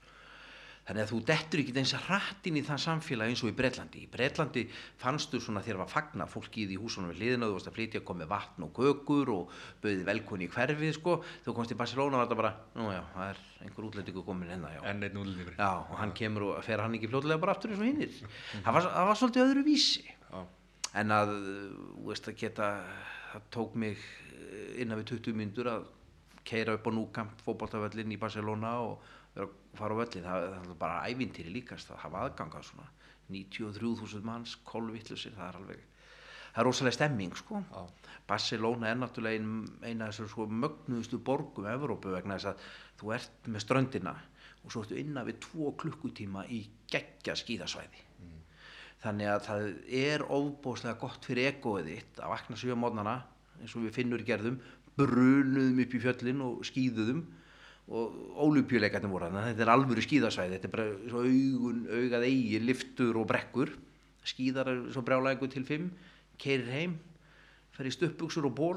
þannig að þú dettur ekki eins að hratt inn í það samfélag eins og í Breitlandi í Breitlandi fannstu svona þegar var fagna fólki í húsunum við hliðina þú varst að flytja komið vatn og kökur og bauði velkunni í hverfið sko þú komst í Barcelona var þetta bara nú já, það er einhver útlendingu komin enna já enn einn útlendingur Já, og hann kemur og fer hann ekki fljóðlega bara aftur eins og hinnir. Það var, það var svolítið öðru vísi. Já. En að, þú veist, að geta, það tók mig eh, innan við 20 myndur að keira upp á núkamp fótboltavöllin í Barcelona og vera að fara á völlin. Það, það er bara ævintýri líkast að hafa aðgangað svona 93.000 manns, kolvittlusir, það er alveg, það er rosalega stemming, sko. Já. Barcelona er náttúrulega ein, eina af þessar sko mögnuðustu borgum Evrópu vegna þess að þú ert með ströndina og svo ertu innan við tvo klukkutíma í geggja skíðasvæði þannig að það er ofbóðslega gott fyrir egoið þitt að vakna á mótnana eins og við finnur gerðum brunuðum upp í fjöllin og skíðuðum og ólupjuleikarnir voru þannig þetta er alvöru skíðasvæði. Þetta er bara svo augun, augað eigi liftur og brekkur. Skíðar er svo brjálægu til fimm. Keirir heim fer í stuppuksur og ból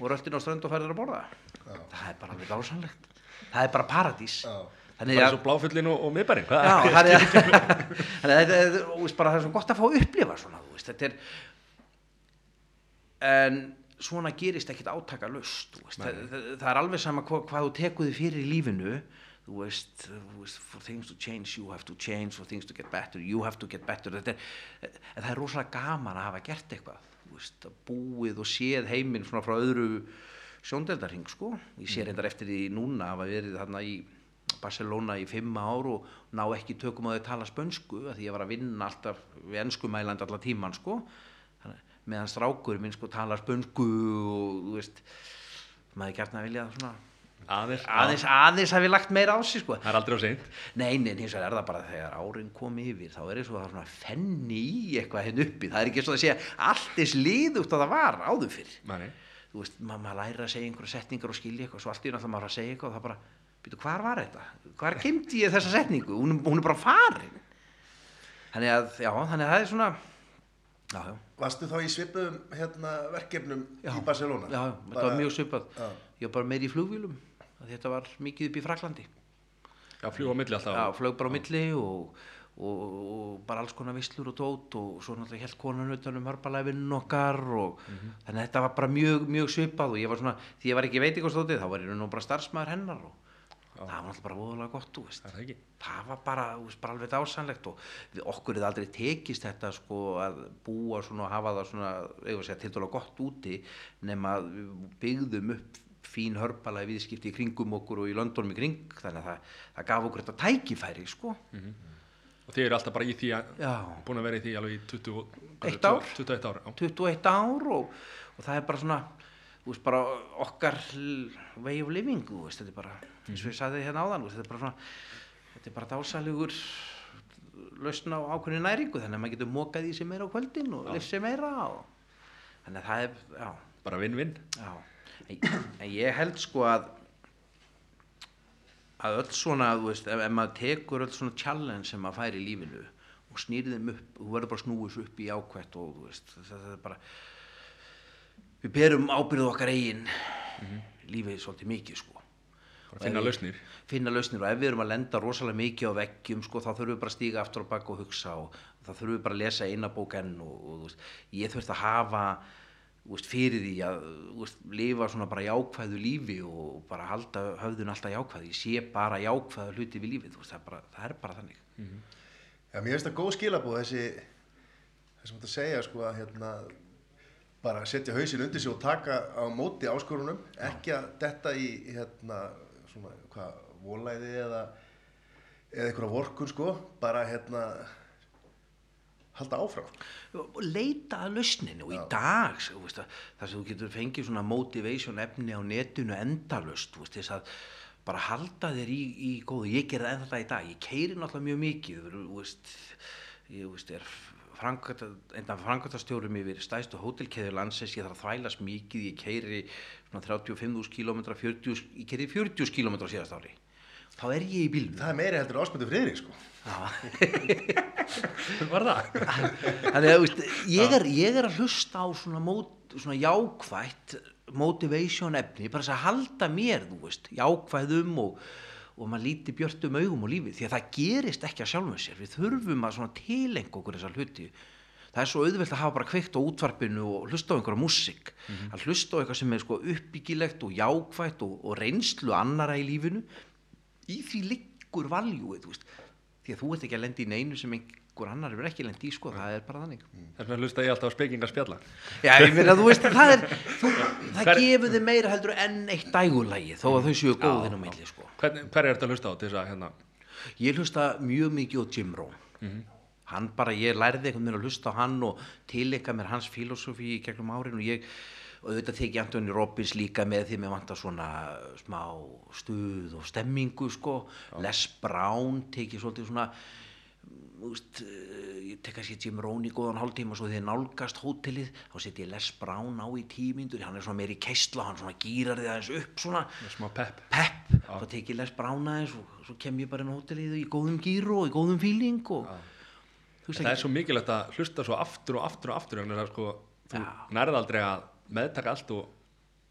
og röltin á strönd og færður að borða. Það er bara alveg dásanlegt það er bara paradís. Já. þannig að svo bláfullin og, og miðbæring Já, að að þetta er, bara það er svo gott að fá að upplifa svona, þú veist, þetta er en svona gerist ekkit átaka löst, þú veist, það, það, er alveg sama hva, hvað þú tekuði fyrir í lífinu. Þú veist, for things to change you have to change, for things to get better you have to get better, er það er rosalega gaman að hafa gert eitthvað veist, búið og séð heiminn svona frá öðru sjóndeldarhing sko, ég sé reyndar eftir því núna að verið þarna í Barcelona í fimm ár og ná ekki tökum að tala spönsku að því ég var að vinna alltaf við ennskumælandi allar tíman sko meðan strákur minn sko tala spönsku og þú veist maður gert að vilja svona aðeins, aðeins, aðeins hafi lagt meira á sig sko. Það er aldrei á seint. Nei, nei, hins vegar er það bara þegar árin kom yfir þá er það er svona fenni í eitthvað henn uppi, það er ekki svo að segja allt eins liðugt að það var áður fyrr. Mani. þú veist, ma maður læra að segja einhverja setningar og skilja eitthvað, svo allt í náttúrulega maður að segja eitthvað og það bara, býtu, hvar var þetta? Hvar kemdi ég þessa setningu? Hún, er- hún er bara farin. Þannig að, já, þannig að það er svona já, já, Varstu þá í svipuðum hérna, verkefnum já. Í Barcelona? já, já, þetta Bara- var mjög svipað. Já. ég var bara meir í flugvílum þetta var mikið upp í Fraklandi já, fljúa á milli alltaf. Já, flög bara á milli og, og, og bara alls konar vislur og tót og svo náttúrulega held konan utan um harpalæfinn okkar og þannig að þetta var bara mjög, mjög svipað og ég var svona, því ég var ekki veitingostótið þá var ég nú bara starfsmæður hennar og það var náttúrulega bara voðalega gott, það það það var bara, veist, bara alveg dásanlegt og við, okkur er aldrei tekist þetta sko að búa svona og hafa það til dæla gott úti nema að við byggðum upp fín hörpalega viðskipti í kringum okkur og í Londonum í kring. Þannig að það, það gaf okkur þetta tækifæri sko. Og þið eru alltaf bara í því að já, búin að vera í því alveg í 20, og- hvað er Eitt ár. 21 ár já. 21 ár og, og það er bara svona veist bara okkar way of living, veist, þetta er bara eins og ég sagði hérna áðan, þetta er bara svona þetta er bara dásalegur lausn á ákveðinu næringu þannig að maður getur mokað í sig meira á kvöldin og lifst sig meira og þannig að það er, já, bara vinn-vinn en, en ég held sko að að öll svona, þú veist, ef, ef maður tekur öll svona challenge sem maður fær í lífinu og snýrið þeim upp, þú verður bara þessu upp í ákvætt og þú veist, það, það er bara við berum ábyrðu okkar eigin lífið svolítið mikið sko. Bara finna lausnir. finna lausnir og ef við erum að lenda rosalega mikið á veggjum sko, þá þurfum við bara að stíga aftur á bak og hugsa og þá þurfum við bara að lesa eina bók enn og, og þú veist, ég þurft að hafa þú veist, fyrir því að þú veist, lifa svona bara jákvæðu lífi og bara halda höfðun alltaf jákvæðu ég sé bara jákvæðu hluti við lífið þú veist, það, er bara, það er bara þannig. Já, mér finnst það góð skilabóð þessi þessum þetta segja sko að hérna bara setja hausin undir sig og taka á móti áskorunum, ekki að detta í hérna svona hvað, volæði eða eða einhverja vorkun sko, bara hérna halda áfram. og leita að lausninu og í dag þar sem þú getur fengið svona motivation efni á netinu endalust þess að bara halda þér í, í góðu, ég gerði ennþá þetta í dag. Ég keiri náttúrulega mjög mikið þú veist, ég veist, er framkvæmtastjórum yfir stæðstu hótelkeður landsins, ég þarf að þvælast mikið, ég keiri svona 35.000 km 40, ég keiri 40 km síðast ári. Þá er ég í bílnum. Það er meiri heldur ásmöndu friðri sko. Var það? þannig að veist, ég, er, ég er að hlusta á svona, mót, svona jákvætt motivation efni bara þess að halda mér, þú veist jákvæðum og, og maður líti björtum augum og lífið, því að það gerist ekki að sjálfum sér, við þurfum að svona tilenga okkur þessar hluti. Það er svo auðvelt að hafa bara kveikt á útvarpinu og hlusta á einhverja músík. Að hlusta á eitthvað sem er sko uppbyggilegt og jákvætt og, og reynslu annara í lífinu. Í því liggur valjúið, því að þú ert ekki að lendi í neinu sem einhver annar er ekki lendi í, sko, það er bara þannig. Þess vegna hlusta ég alltaf á spekingar spjalla Já, ég meina, þú veist, það er þú, það Hver- gefur þið meira heldur en eitt dægulægi þó að þau séu góðin á milli, sko. Hvern, Hver er þetta að hlusta á til þess að hérna? Ég hlusta mjög mikið á Jim Rohn. Hann bara, ég lærði einhvern veginn að hlusta á hann og tilenga mér hans filosofi í gegnum árin og ég og auðvitað teki Antoni Robbins líka með því mér vantar svona smá stuð og stemmingu sko. Les Brown teki svolítið svona veist, eh, ég tek kannski Jim Rohn í góðan hálftíma svo þegar nálgast hótelið þá setjum ég Les Brown á í tímyndur hann er svona meiri keistla, hann svona gýrar þið aðeins upp svona. Smá pepp. Pepp, þá tek ég Les Brown aðeins og svo kem ég bara inn á hótelið í góðum gýru og í góðum fíling og veist Það er svo mikilvægt að hlusta svo aftur og aftur og aftur þannig að sko, þú Já. nærði aldrei að meðtaka allt og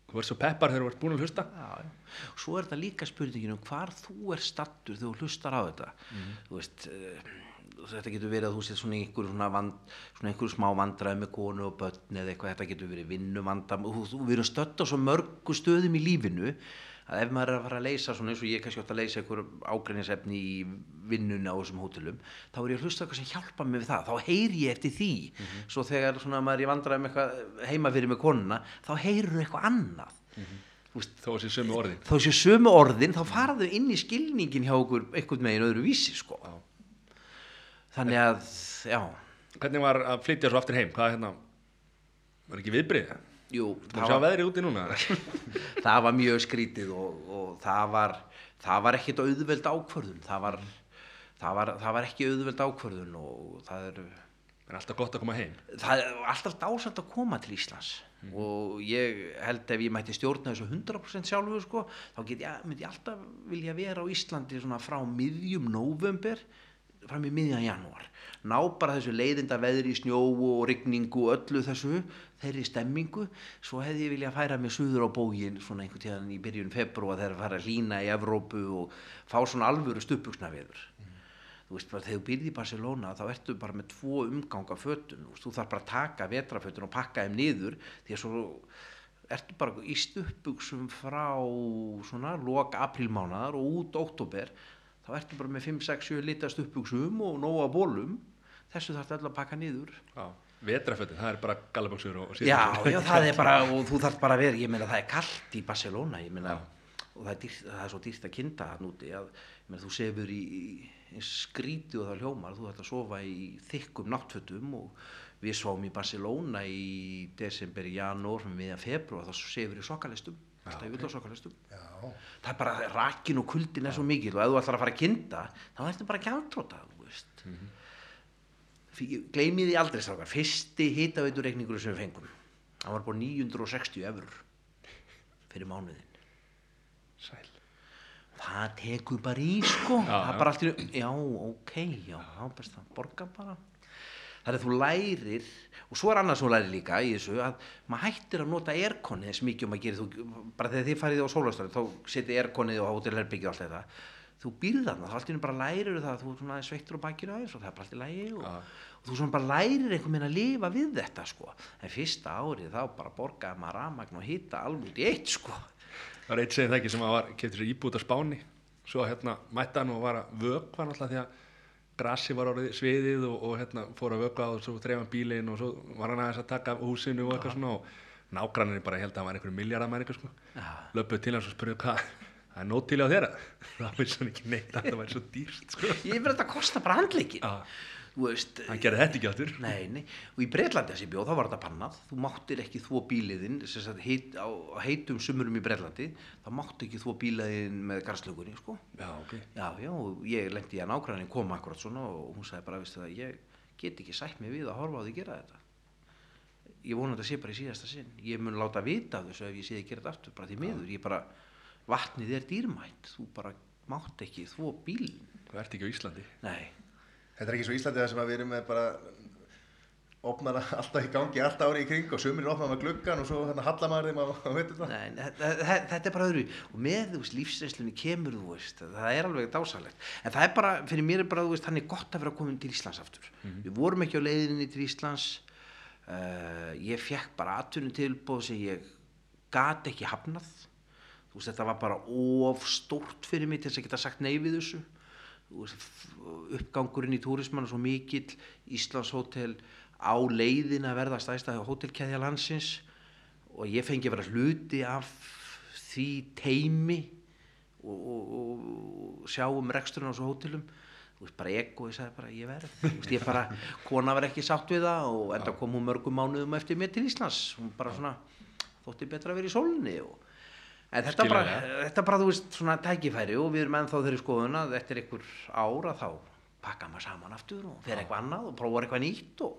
þú verður svo peppar þegar þú ert búin að hlusta. Já, já. Svo er þetta líka spurningin um hvar þú er stattur þegar þú hlustar á þetta. Þú veist, uh, þetta getur verið að þú sér svona í einhverju svona, vand, svona einhverju smá vandræði með konu og börn eða eitthvað, þetta getur verið vinnuvandam. Þú, við erum stödd á svo mörgu stöðum í lífinu að ef maður er að fara að leysa svona eins og ég kannski átt að leysa einhver ágreinisefni í vinnuna á þessum hótelum, þá er ég að hlusta eitthvað sem hjálpa mig við það, þá heyri ég eftir því. Svo þegar svona maður er í vandræði með eitthvað heima fyrir með konuna, þá heyrur eitthvað annað. Þú veist, þó að sé sömu orðin. þá séu sömu orðin þá fara þau inn í skilningin hjá okkur einhvern megin öðru vísi sko. Þannig að já, Hvernig var að flytja svo aftur heim? Hvað hérna, var ekki viðbrið? jú, það var, það var mjög skrítið og, og það var það var ekkit auðveld ákvörðun. Það var, það var, það var ekki auðveld ákvörðun og það er Það er alltaf gott að koma heim. Það er alltaf dásamt að koma til Íslands. Og ég held ef ég mætti stjórna þessu 100% sjálfur sko, þá get ég, myndi ég alltaf vilja vera á Íslandi svona frá miðjum november fram í miðjan janúar. Ná bara þessu leiðinda veðri, snjó og rigningu og öllu þessu þeirri stemmingu, svo hefði ég vilja færa mig suður á bógin svona einhvern tíðan í byrjun februar þegar fara að hlína í Evrópu og fá svona alvöru stuppuksna veður þú veist þegar þú byrði í Barcelona þá ertu bara með tvo umganga fötun þú, þarf bara að taka vetrafötun og pakka þeim niður því að svo ertu bara í stuppuksum frá svona lok aprílmánaðar og út óttúber þá ertu bara með 5, 6, 7 lita stuppuksum og nóga bólum þessu þarf alltaf að pakka niður. Já, vetrafötin, það er bara gallaböksur og já, síðan já, það er bara og þú þarf bara að vera, ég meina það er kallt í Barcelona ég meina, og það er, dýrt, það er svo dýrt að kynna það núti að ég meina, þú sefur í, í skríti og það hljómar, þú þarf að sofa í þykkum náttfötum og við sváum í Barcelona í desember, janúar, meðan februar þá sefur í sokkalistum alltaf í Já, það er bara rakin og kuldin er svo mikil og ef þú ætlar að fara að kynna þá ertu bara ekki veist. Mm gleymið því aldrei strákar. Fyrsti hitaveiturreikningur sem við fengum hann var bara 960 eurur fyrir mánuðin Sæl. Það tekur bara í sko. Já, það já. er bara allt í já, ok, já, þá best að borga bara. það að þú lærir og svo er annað sem þú lærir líka í þessu að maður hættir að nota airconið eins mikið og maður gerir þú, bara þegar þið farið á sólastöru þá setið airconið og hótelherbyggju og allt þetta. Þú býrð þarna, þá allt í einu bara lærir það að þú er svona sveittur á bakinu aðeins og það er bara allt í lægi og, Já. og þú svona bara lærir einhvern veginn að lifa við þetta sko. En fyrsta árið þá bara borgaði maður rafmagn og hita alveg í eitt sko. Það var eitt segið það ekki sem að var, kefti sér íbútt á Spáni. Svo hérna mætti hann og var að vökva náttúrulega því að grassi var orðið sviðið og, og hérna fór að vökva og svo dreif hann bílinn og svo var hann aðeins að taka húsinu og eitthvað svona og nágrannir bara held að hann var einhverjum miljardamæringur sko. Löpuð til hans og spurði hvað það er nót til á þér? Það vissi hann ekki neitt að það væri svo dýrst sko. Ég verði þetta að kosta bara handleikin veist hann gerði þetta ekki áttur nei, nei. og í Breitlandi þessi bjóð þá var þetta bannað. Þú máttir ekki þvó bíliðinn heit, á, heitum sumurum í Breitlandi þá máttu ekki þvó bíliðinn með garslögunni sko. já, ok. Já, já, og ég lendi í að nágrannin koma akkurat svona og hún sagði bara, það, ég get ekki sætt mig við að horfa á því gera þetta. Ég vona að þetta sé bara í síðasta sinn. Ég mun láta vita þessu ef ég sé þið gera þetta aftur bara því miður, ég bara vatnið er dýrmætt. Þú bara mátt ekki þvó bílinn Þetta er ekki svo Íslandi það sem að við erum með bara opnar alltaf í gangi alltaf árið í kring og sumir opnar með gluggan og svo hérna hallar maður þeim á, á veitur það. nei þetta, er bara öðru og með þú veist, lífsreynslunni kemur þú veist, það er alveg dásalegt en það er bara, fyrir mér er bara, þú veist, hann er gott að vera komin til Íslands aftur. Við vorum ekki á leiðinni til Íslands. Uh, ég fekk bara atvinnum tilbúð sem ég gat ekki hafnað. Þú veist, þetta var bara of stórt fyrir mig til þess að geta sagt nei við þessu uppgangurinn í túrismann er svo mikill Íslands hótel á leiðin að verða stæðsta hótelkeðja landsins. Og ég fengi að vera hluti af því teimi og, og, og sjá um reksturinn á svo hótelum. Þú veist bara ego, ég sagði bara ég verð. Þú veist ég bara, kona var ekki sátt við það og enda kom hún mörgum mánuðum eftir mér til Íslands. Hún bara svona þótti betra að vera í sólunni og en þetta bara, þetta bara þú veist svona tækifæri og við erum ennþá þeirri skoðun að eftir einhver ára þá pakka maður saman aftur og fer eitthvað annað og prófar eitthvað nýtt og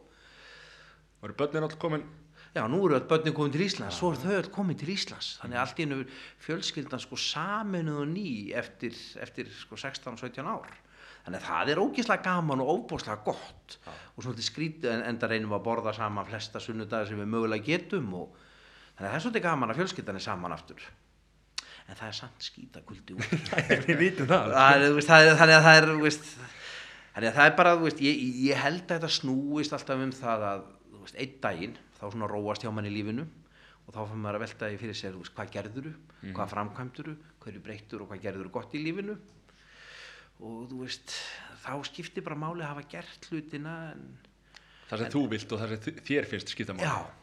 voru börnin alltaf komin? Já, nú eru öll börnin komin til Íslands, svo eru þau öll komin til Íslands. Þannig að allt í einu fjölskyldan sko saminuð og ný eftir, eftir sko 16-17 ár. Þannig að það er ógislega gaman og óbúslega gott og svolítið skrítið en enda reynum að borða saman flesta sunnudagar sem við mögulega getum og þannig að það er svolítið gaman að fjölskyldan er saman aftur. En það er samt skýta kuldi út. við vitum það. Þú þannig að það er þú þannig að það er bara þú veist, ég, ég held að þetta snúist alltaf um það að þú veist, einn daginn þá svona róast hjá manni í lífinu og þá fann maður að velta því fyrir sér þú veist, hvað gerðuru, hvað framkvæmduru hverju breyttur og hvað gerðuru gott í lífinu. Og þú veist þá skiptir bara máli að hafa gert hlutina en það sem þú vilt og það sem þér finnst skipta máli. Já,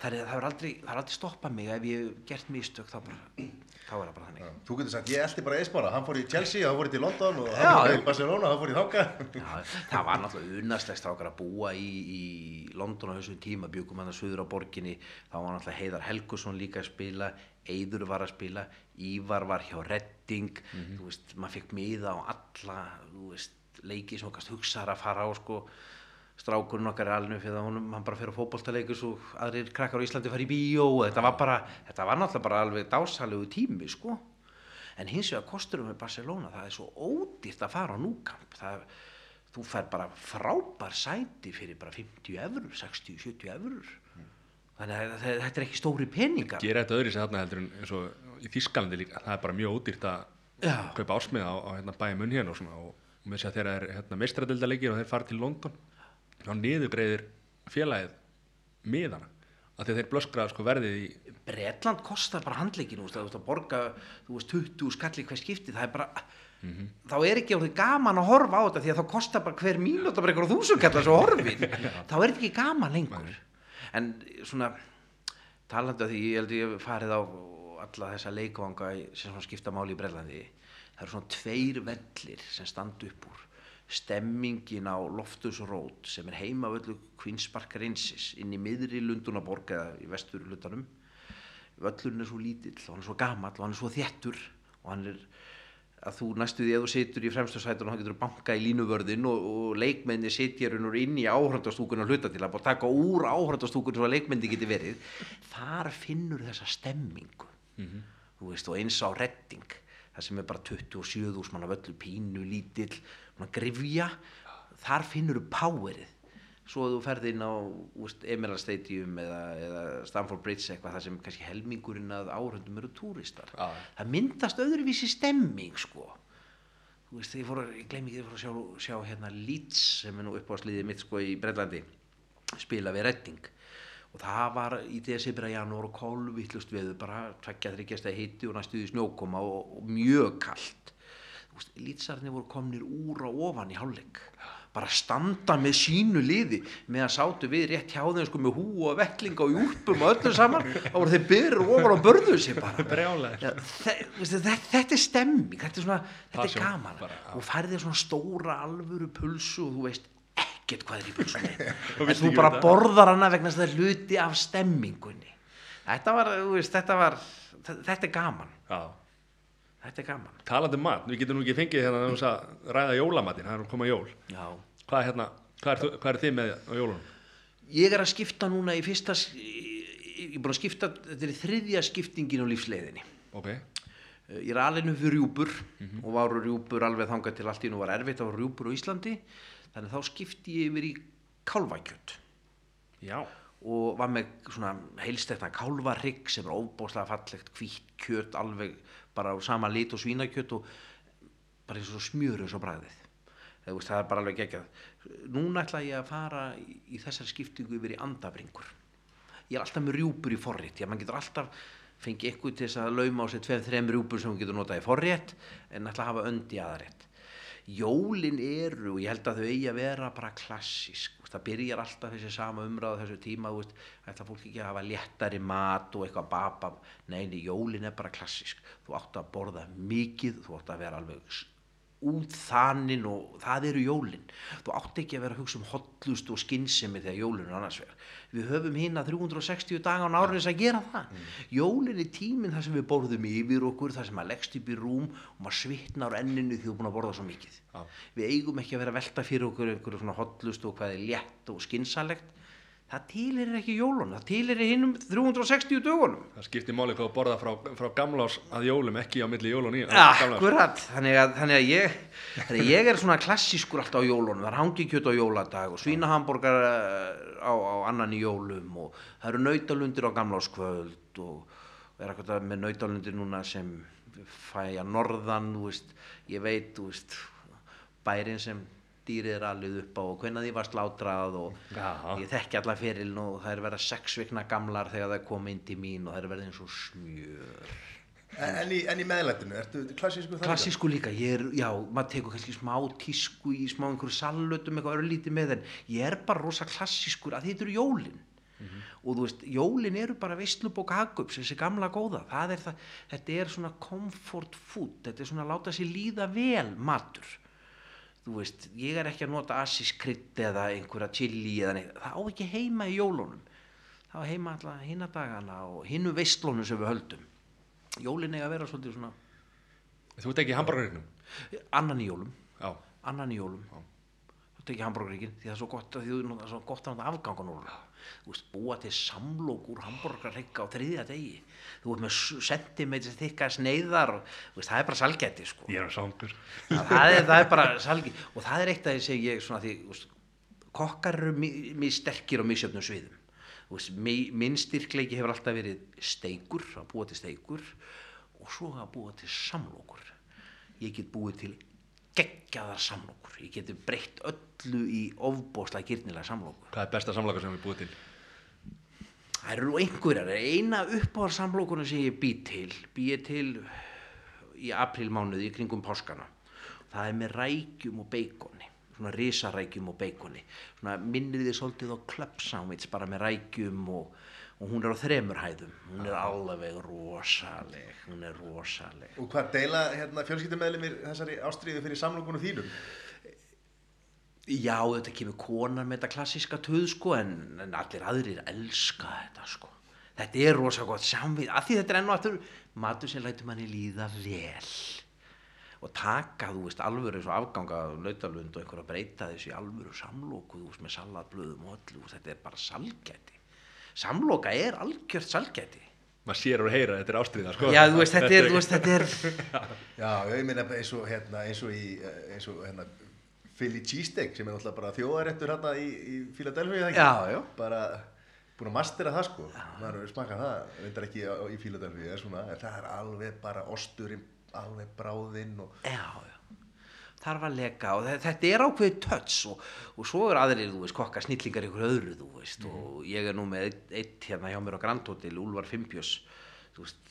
það er, það er aldrei aldrei stoppað mig. Ef ég hef gert mistök þá bara, þá er það bara þannig. Þú getur sagt, ég eldi bara eisbára, hann fór í Chelsea, hann fór í London og Já, hann fór já. í Barcelona, hann fór í. Já, það var náttúrulega unnastlegt strákar að búa í, í London á þessum tíma, byggum hann að suður á borginni, þá var náttúrulega Heiðar Helgusson líka að spila, Eiður var að spila, Ívar var hjá Redding, þú veist, maður fekk miða á alla, þú veist, leiki sem okkast hugsaðar að fara á, sko, strákurinn okkar er alveg fyrir að honum, hann bara fyrir á fótboltaleikus og aðrir krakkar á Íslandi fara í bíó og þetta var bara, þetta var náttúrulega bara alveg dásalegu tími, sko. En hins vegar kosturum með Barcelona, það er svo ódýrt að fara á núkamp. Það, þú fær bara frábær sæti fyrir bara 50 eurur, 60, 70 eurur. Þannig að þe- þetta er ekki stóri peningar. gera þetta öðri sem þarna heldur en eins og í Þískalandi líka það er bara mjög ódýrt að Já. kaupa ásmiða á, á hérna, bæja munn hérna og og með sér að þeirra er hérna, meistradildaleikir og þeir fara til London þá niðurgreiðir félagið miðana. Að þeir blöskraða sko verðið í Bretland kostar bara handleikinu, þú veist, að að borga, þú veist, 20 skalli hver skipti, það er bara, þá er ekki orðið gaman að horfa á þetta því að þá kostar bara hver mínúta bara einhverjum þúsundkallar svo horfin, þá er þetta ekki gaman lengur. En svona, talandi af því, ég held að ég farið á alla þessa leikvanga sem skipta máli í Bretlandi, það eru svona tveir vellir sem standa upp úr stemmingin á Loftus Road sem er heima völlu Queen's Park Rangers inn í miðri Lundunaborg eða í vestur Lundunum völlurinn er svo lítill og hann er svo gamall og hann er svo þéttur og hann er að þú næstu því að þú situr í fremstu sætun og hann getur banka í línuvörðin og, og leikmenni sitja raun og inn í áhörndastúkun og hluta til að bara taka úr áhörndastúkun svo að leikmenni geti verið. Þar finnur þessa stemmingu þú veist og eins á redding það sem er bara 27.000 manna völlu pínu lítill svona grifja þar finnur þú powerið. Svo að þú ferð inn á Emerald Stadium eða, eða Stamford Bridge eitthvað þar sem kannski helmingurinn að áhörndum eru túristar. Já. það myndast öðruvísi stemming sko. Þú veist, ég fór að, ég gleymi ekki, ég fór að sjá, sjá hérna Leeds sem er nú upp á sliðið mitt sko í Breitlandi spila við Redding og það var í desember að janúar og kolvittlust við bara tveggja þryggjast að hitti og næstuði snjókoma og, og mjög kalt lýtsarnir voru komnir úr og ofan í hálfleik. Bara standa með sínu liði með að sátu við rétt hjá þeim sko með hú og vettlinga og júlpum og öllu saman. Þá voru þeir byrður ofan og börðu sér bara. Veistu, þetta, er stemming þetta er, svona, þetta er gaman. bara, og færðir svona stóra alvöru pulsu og þú veist ekkert hvað er í pulsunni. Og en þú ekki bara borðar hana vegna þess að það er hluti af stemmingunni. Þetta var, veist, þetta var þetta er gaman, Já. Þetta er gaman. Talandi um mat, við getum nú ekki fengið hérna sagði að ræða jólamatinn, það er að koma jól. Já. Hvað er hérna, hvað er, hvað er þið með á jólunum? ég er að skipta núna í fyrsta ég er búin að skipta, þetta er þriðja skiptingin á lífsleiðinni. Ok, Eh, Ég er alinu fyrir rjúpur og var rjúpur alveg þangað til allt í nú var erfitt að vera rjúpur á Íslandi. Þannig þá skipti ég yfir í kálfakjöt. Já. og var með svona heilstekna kálfarygg sem er óbáslega fallegt hvítt kjöt alveg bara á sama lit og svínakjöt og bara eins og smjör eins og bræðið veist, það er bara alveg geggjað. Núna ætla ég að fara í, þessari skiptingu yfir í andabringur. Ég er alltaf með rjúpur í forrétt. Mann getur alltaf fengið einhvern til þess að lauma á sér tveim, þreim rjúpur sem hún getur notað í forrétt en ætla að hafa önd í aðarétt jólin eru og ég held að þau eigi að vera bara klassísk það byrjar alltaf þessi sama umræða þessu tíma þú veist, ætla fólk ekki að hafa léttari mat og eitthvað baba neini, jólin er bara klassísk. Þú átt að borða mikið þú átt að vera alveg út þaninn og það eru jólin. Þú átt ekki að vera að hugsa um hotlust og skinnsemi þegar jólin er annars vegar. Við höfum hérna 360 daga á árið að gera það. Jólin er tíminn þar sem við borðum yfir okkur þar sem maður leggst upp í rúm og maður svitnar enninu því þú er búin að borða svo mikið. Já. við eigum ekki að vera að velta fyrir okkur einhverju svona hotlust og hvað er létt og skinsalegt það tilir ekki jólun það tilir hinnum 360 dögunum Það skiptir máli hvað að borða frá, frá gamlás að jólum, ekki á milli jól og nýja. gamlás. Akkurat, þannig að, þannig að ég ég er svona klassískur alltaf á jólunum það er hangikjöt á jóladag og svínahamborgar eh, á, á annan í jólum og það eru nautalundir á gamláskvöld og er eitthvað með nautalundir núna sem fæja norðan, þú veist, ég veit, þú veist, bærin sem dýrið er alveg upp á og hvenna því var slátrað og Já. ég þekki alla ferilin og það er verið sex vikna gamlar þegar það kom inn til mín og það er verið eins og smjör. En, en, í, en í meðlætinu, ertu klassísku það klassísku líka, ég er, já, maður tekur kannski smá tísku í smá einhverju salutum eitthvað örlítið með en ég er bara rosa klassískur að þetta eru jólin. Og þú veist, jólin eru bara veistlubók hagups, þessi gamla góða. Það er það, þetta er svona comfort food, þetta er svona að láta sér líða vel matur þú veist, ég er ekki að nota asiskrydd eða einhverja chili eða neitt, það á ekki heima í jólunum. Það á heima alltaf hinna dagana og hinnu veistlunum sem við höldum. Jólin eiga að vera svolítið svona Þú ert ekki í hamburgerinnum? annan í jólum. Já. annan í jólum. Þú tekið hambúrgaríkin því það er svo gott að því þú það er svo gott að nota afgangan úr þú veist búa til samlók úr hambúrgarrygga á þriðja degi. Þú veist með sentimetri þykka sneiðar og veist það er bara salgæti sko. Ég er sangur. það, það, er, bara salgi og það er eitt sem ég svona því veist, kokkar eru mi- mjög sterkir á misjöfnum sviðum. Þú veist, mi- minn styrkleiki hefur alltaf verið steikur að búa til steikur og svo að búa til samlokur ég get búið til geggjaðar samlokur ég geti breytt öllu í ofbóðslega gyrnilega samlokur Hvað er besta samlaka sem við búið til? Það eru einhverjar, eina uppáðar samlokunum sem ég bý til, bý ég til í aprílmánuði í kringum páskana. Það er með rækjum og beikoni, svona risarækjum og beikoni. Svona minnir þið svolítið á sandwich bara með rækjum og, og hún er á þremur hæðum. Hún er alveg rosaleg, hún er rosaleg. Og hvað deila hérna, fjölskyldumæðlimir þessari ástríðu fyrir samlokunum þínum? Já, þetta kemur konar með þetta klassíska töð sko en, en allir aðrir elska þetta sko. Þetta er rosa gott samvið, af því þetta er enn og aftur matur sem lætur manni líða vel og taka, þú veist, alvöru eins og afganga nautalund og einhver að breyta þessu í alvöru samlóku, þú veist, með salatblöðum og öllu, þetta er bara salgæti. Samloka er algjört salgæti. Maður sér og heyra, þetta er ástriða, sko. Já, þú veist, þetta er, þú veist, þetta er, Já, ég meina eins og hérna, eins og í eins og hérna Philly cheesesteak sem er náttúrulega bara þjóðaréttur hérna í, í Philadelphia? Já, já. Bara búin að mastera það sko. Maður smakað það, reyndar ekki í Philadelphia, er svona, það er alveg bara osturinn, alveg bráðinn og Já, já. Þarf að leka og þe- þetta er ákveðið töts og, og svo er aðrir, þú veist, kokka snillingar ykkur öðru, þú veist, og ég er nú með eitt, eitt hérna hjá mér á Grand Hotel, Úlfar Fimpjós, þú veist,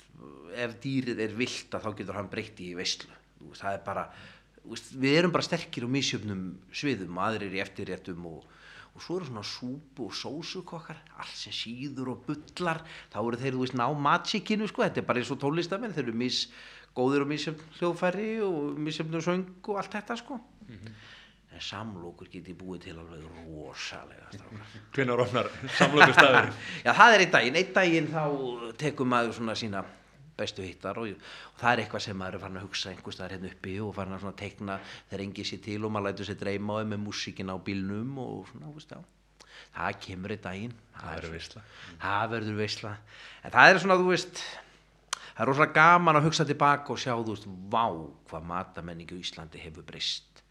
ef dýrið er vilt að þá getur hann breytt í veislu, þú veist, það er bara, veist, við erum bara sterkir á misjöfnum sviðum, aðrir í eftirréttum og, og svo eru svona súpu og sósukokkar, allt sem síður og bullar, þá eru þeir, þú veist, ná matsikinu, sko, þetta er bara eins og tólistamenn, þeir eru mis, góðir og misjöfn hljóðfæri og misjöfn söng og allt þetta, sko. En samlokur geti búið til alveg rosalega. Hvenær ofnar samloku staður? Já, það er einn daginn, einn daginn þá tekur maður svona sína bestu hittar og, og það er eitthvað sem maður er farin að hugsa einhvers staðar hérna uppi og farin að svona teikna þegar engi sér til og maður lætur sér dreyma á þeim með músíkin á bílnum og svona, veist já. Það kemur einn daginn. Það verður. Það veisla. En það er svona, þú veist, það er rosalega gaman að hugsa tilbaka og sjá, þú veist, vá hvað matamenningi á Íslandi hefur breyst.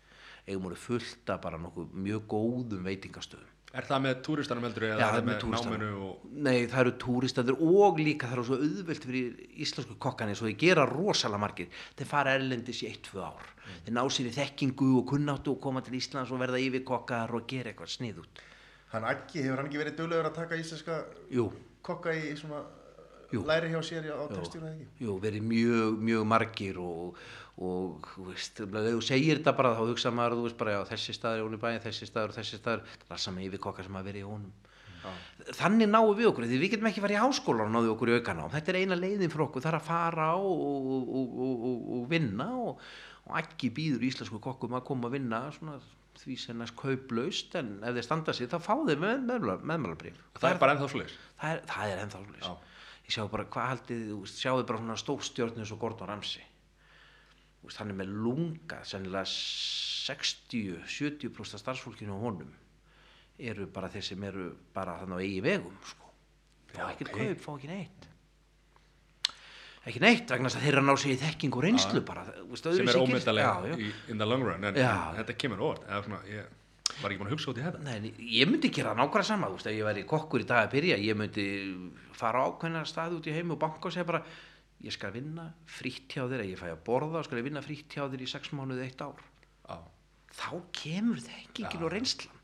Eigum voru fullt af bara nokkuð mjög góðum veitingastöðum. Er það með túristanum heldur eða er það er með náminu og Nei, það eru túristandur og líka það eru svo auðvelt fyrir íslensku kokkani svo þeir gera rosalega margir. Þeir fara erlendis í eitt, tvö ár. Þeir ná sér í þekkingu og kunnáttu og koma til Íslands og verða yfir kokkar og gera eitthvað sniðut Hann Aggi, hefur hann ekki verið duglegur að taka íslenska Jú, kokka í svona Jú. læri hjá sér á textjúna eða ekki? jú, verið mjög, mjög margir og, og þú veist, þegar þú segir þetta bara þá hugsa maður, þú veist bara, já, þessi staður í honum bæði, þessi staður og þessi staður, það er sama yfir kokkar sem hafa verið í honum. Þannig náum við okkur, því við getum ekki farið í háskóla og náðu okkur í aukanám, þetta er eina leiðin fyrir okkur, það er að fara á og, og, og, og, og vinna og, og ekki býður íslensku kokkum að koma að vinna svona því sem næst kauplaust en ef þeir standa sig þá fá þeir með, með, meðmálabrif það er bara ennþá svoleiðis. Það er, það er ennþá Já. Ég sjáu bara hvað haldið sjáu bara svona stórstjörn eins og Gordon Ramsay. Veist, hann er með lunga sennilega 60-70% af starfsfólkinu á honum eru bara þeir sem eru bara þannig á eigi vegum sko. fá ok. kaup, fá ekki neitt. Ekki neitt vegna þess að þeir eru að ná sig í þekking og reynslu bara. Veist, sem er ómyndalega in the long run en, en þetta kemur óvart. Eða svona, ég var ekki búin að hugsa út í þetta Nei, ég myndi gera nákvæmlega sama, þú veist, ef ég væri kokkur í dag að byrja, ég myndi fara á ákveðna staði út í heimi og banka og segja bara, ég skal vinna frítt hjá þér, ég fæ að borða, skal ég vinna frítt hjá þér í sex mánuði eitt ár. Já. Þá kemur þekkingin og reynslan.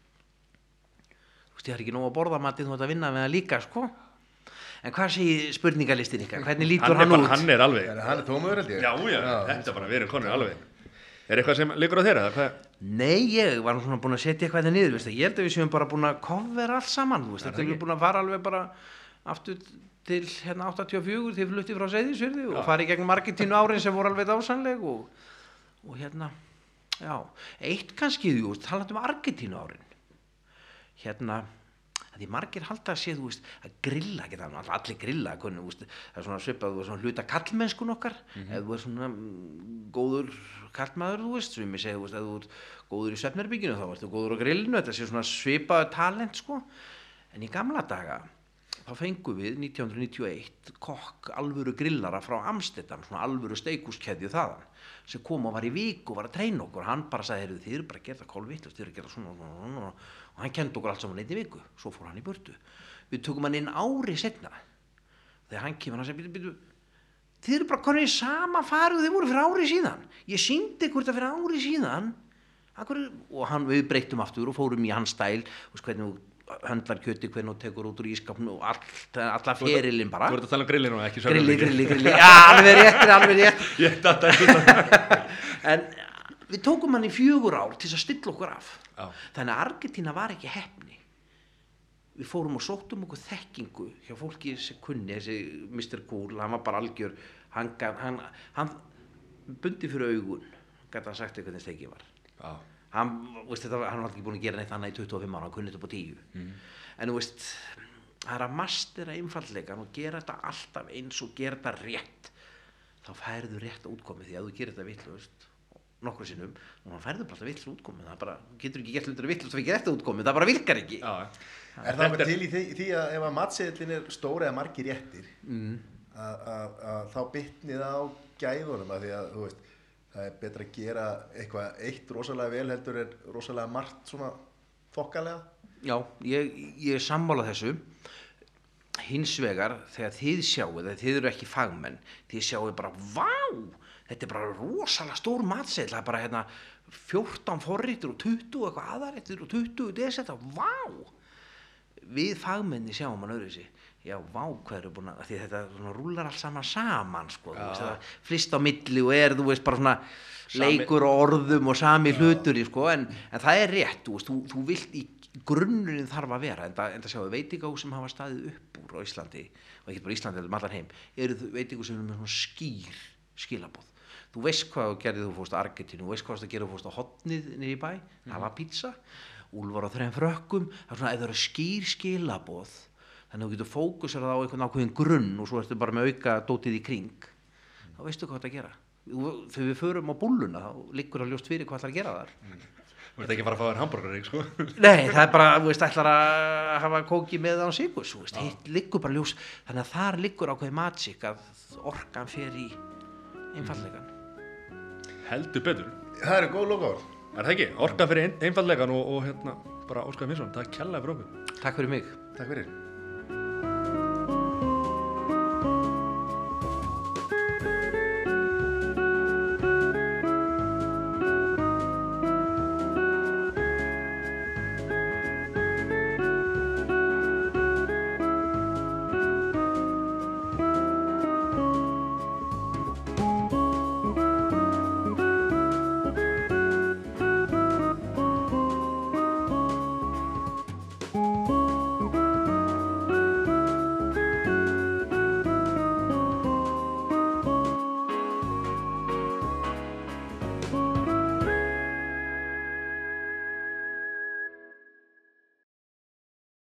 Þú veist, ég har ekki nóg að borða matið, þú ert að vinna með það líka, sko. En hvað segir spurningalistin ykkar? Hvernig lítur hann, hann, út? hann er alveg hann er tómaður held ég? já, já, þetta er bara verið konur alveg er eitthvað sem liggur á þeirra Nei, ég var svona búin að setja eitthvað þetta niður, veist, ég held að við séum bara búin að kofvera allt saman, veist, þetta er búin að fara alveg bara aftur til hérna 84 því flutti frá Seyðisfyrði og farið gegn margitínu árin sem voru alveg dásanleg og, og hérna, já, eitt kannski, þú veist, talandi um Argentínu árin, hérna, því margir halda að sé, þú veist, að grilla, geta allir grilla, kunni, veist, það er svona svipað, þú veist, svona hluta kallmennskun okkar, ef þú er svona mm, góður kallmaður, þú veist, sem ég segi, þú veist, ef þú ert góður í svefnherbygginu, þá ertu góður á grillinu, þetta sé svona svipaðu talent, sko, en í gamla daga, þá fengum við 1991 kokk alvöru grillara frá Amsterdam, svona alvöru steikúskeðju þaðan, sem kom og var í vik og var að treyna okkur, hann bara sagði, heyrðu, þið eru bara að gera það kolvitt, þið eru að gera svona, svona, svona, svona, og hann kendi okkur allt saman einn í viku, svo fór hann í burtu. Við tökum hann inn ári setna, þegar hann kemur, hann býtu, þið eru bara konið í sama og þið voru fyrir ári síðan, ég síndi ykkur þetta fyrir ári síðan, Akkur, og hann, við breyttum aftur og fórum í hans stæl, og hvernig höndlar kjöti, hvernig þú tekur út úr ískapnu og all, alla ferilinn bara. þú ert að tala um grillinu og ekki Grilli, svefnherbergi. grilli, grilli, já, alveg rétt, alveg rétt. ég ekki þetta En við tókum hann í fjögur ár til þess að stilla okkur af. Já. Þannig að Argentína var ekki hefni. Við fórum og sóttum okkur þekkingu hjá fólki sem kunni, þessi Mr. Cool, hann var bara algjör, hann, hann, hann bundi fyrir augun, gæti hann sagt eitthvað þegar stekið var. Já. Hann, veist, þetta, var- hann var ekki búin að gera neitt annað í 25 ára, hann kunni þetta upp á 10. En þú veist, það er að mastera einfaldleikan og gera þetta alltaf eins og gera þetta rétt. Þá færðu rétt útkomið því að þú gerir þetta vittlust nokkru sinnum og hann færðu bara alltaf vittlust útkomið. Það er bara, getur ekki gert hlutur vittlust og ekki rétt útkomið, það bara virkar ekki. Já. Er það eitthvað til í því, því að ef að matseðlinn er stóri eða margir réttir Mm. að, að, að þá bytni það á gæðunum að því að þú veist það er betra að gera eitthvað eitt rosalega vel heldur en rosalega margt svona þokkalega Já, ég, ég er sammála þessu. Hins vegar, þegar þið sjáu, þegar þið eru ekki fagmenn, þið sjáu bara, vá, þetta er bara rosalega stór matseðl, það er bara hérna 14 forritur og 20 og eitthvað aðarættur og 20 desetta, vá. Við fagmenni sjáum hann öðru þessi, já, vá, hvað eru búin að, því þetta svona rúlar allt saman saman, sko, veist, það flist á milli og er, þú veist, bara svona Sami- leikur og orðum og sami hlutur í, sko, en, en það er rétt, þú veist, þú, þú vilt í grunnurinn þarf að vera, en það, en það sjáu veitingahús sem hafa staðið upp úr á Íslandi, og ekki bara Íslandi, um allan heim, eru þau veitingahús sem eru með svona skýr skilabóð. Þú veist hvað þú gerði þú fórst á Argentínu, þú veist hvað þú gerði þú fórst á hotnið niður í bæ, það var pizza, úlfar á þreim frökkum, það er svona, það eru skýr skilabóð, þannig að þú getur fókusar á einhvern ákveðin grunn og svo ertu bara með auka dótið í kring, þá veistu hvað þetta að gera. Þegar við förum á búlluna, þá liggur að ljóst fyrir hvað það að gera þar. Þú ert ekki að fara að fá þér hambúrgarík, sko. Nei, það er bara, þú veist, ætlar að hafa kóki með á sigur, þú veist, hitt liggur bara ljós, þannig að þar liggur ákveði matsik að orkan fer í einfallegan. Heldur betur. Það eru góð lokaður. Er það ekki? Orka fyrir ein, einfallegan og, og hérna, bara Óskar Finnsson, það er kjallaði fyrir okkur. Takk fyrir mig. Takk fyrir.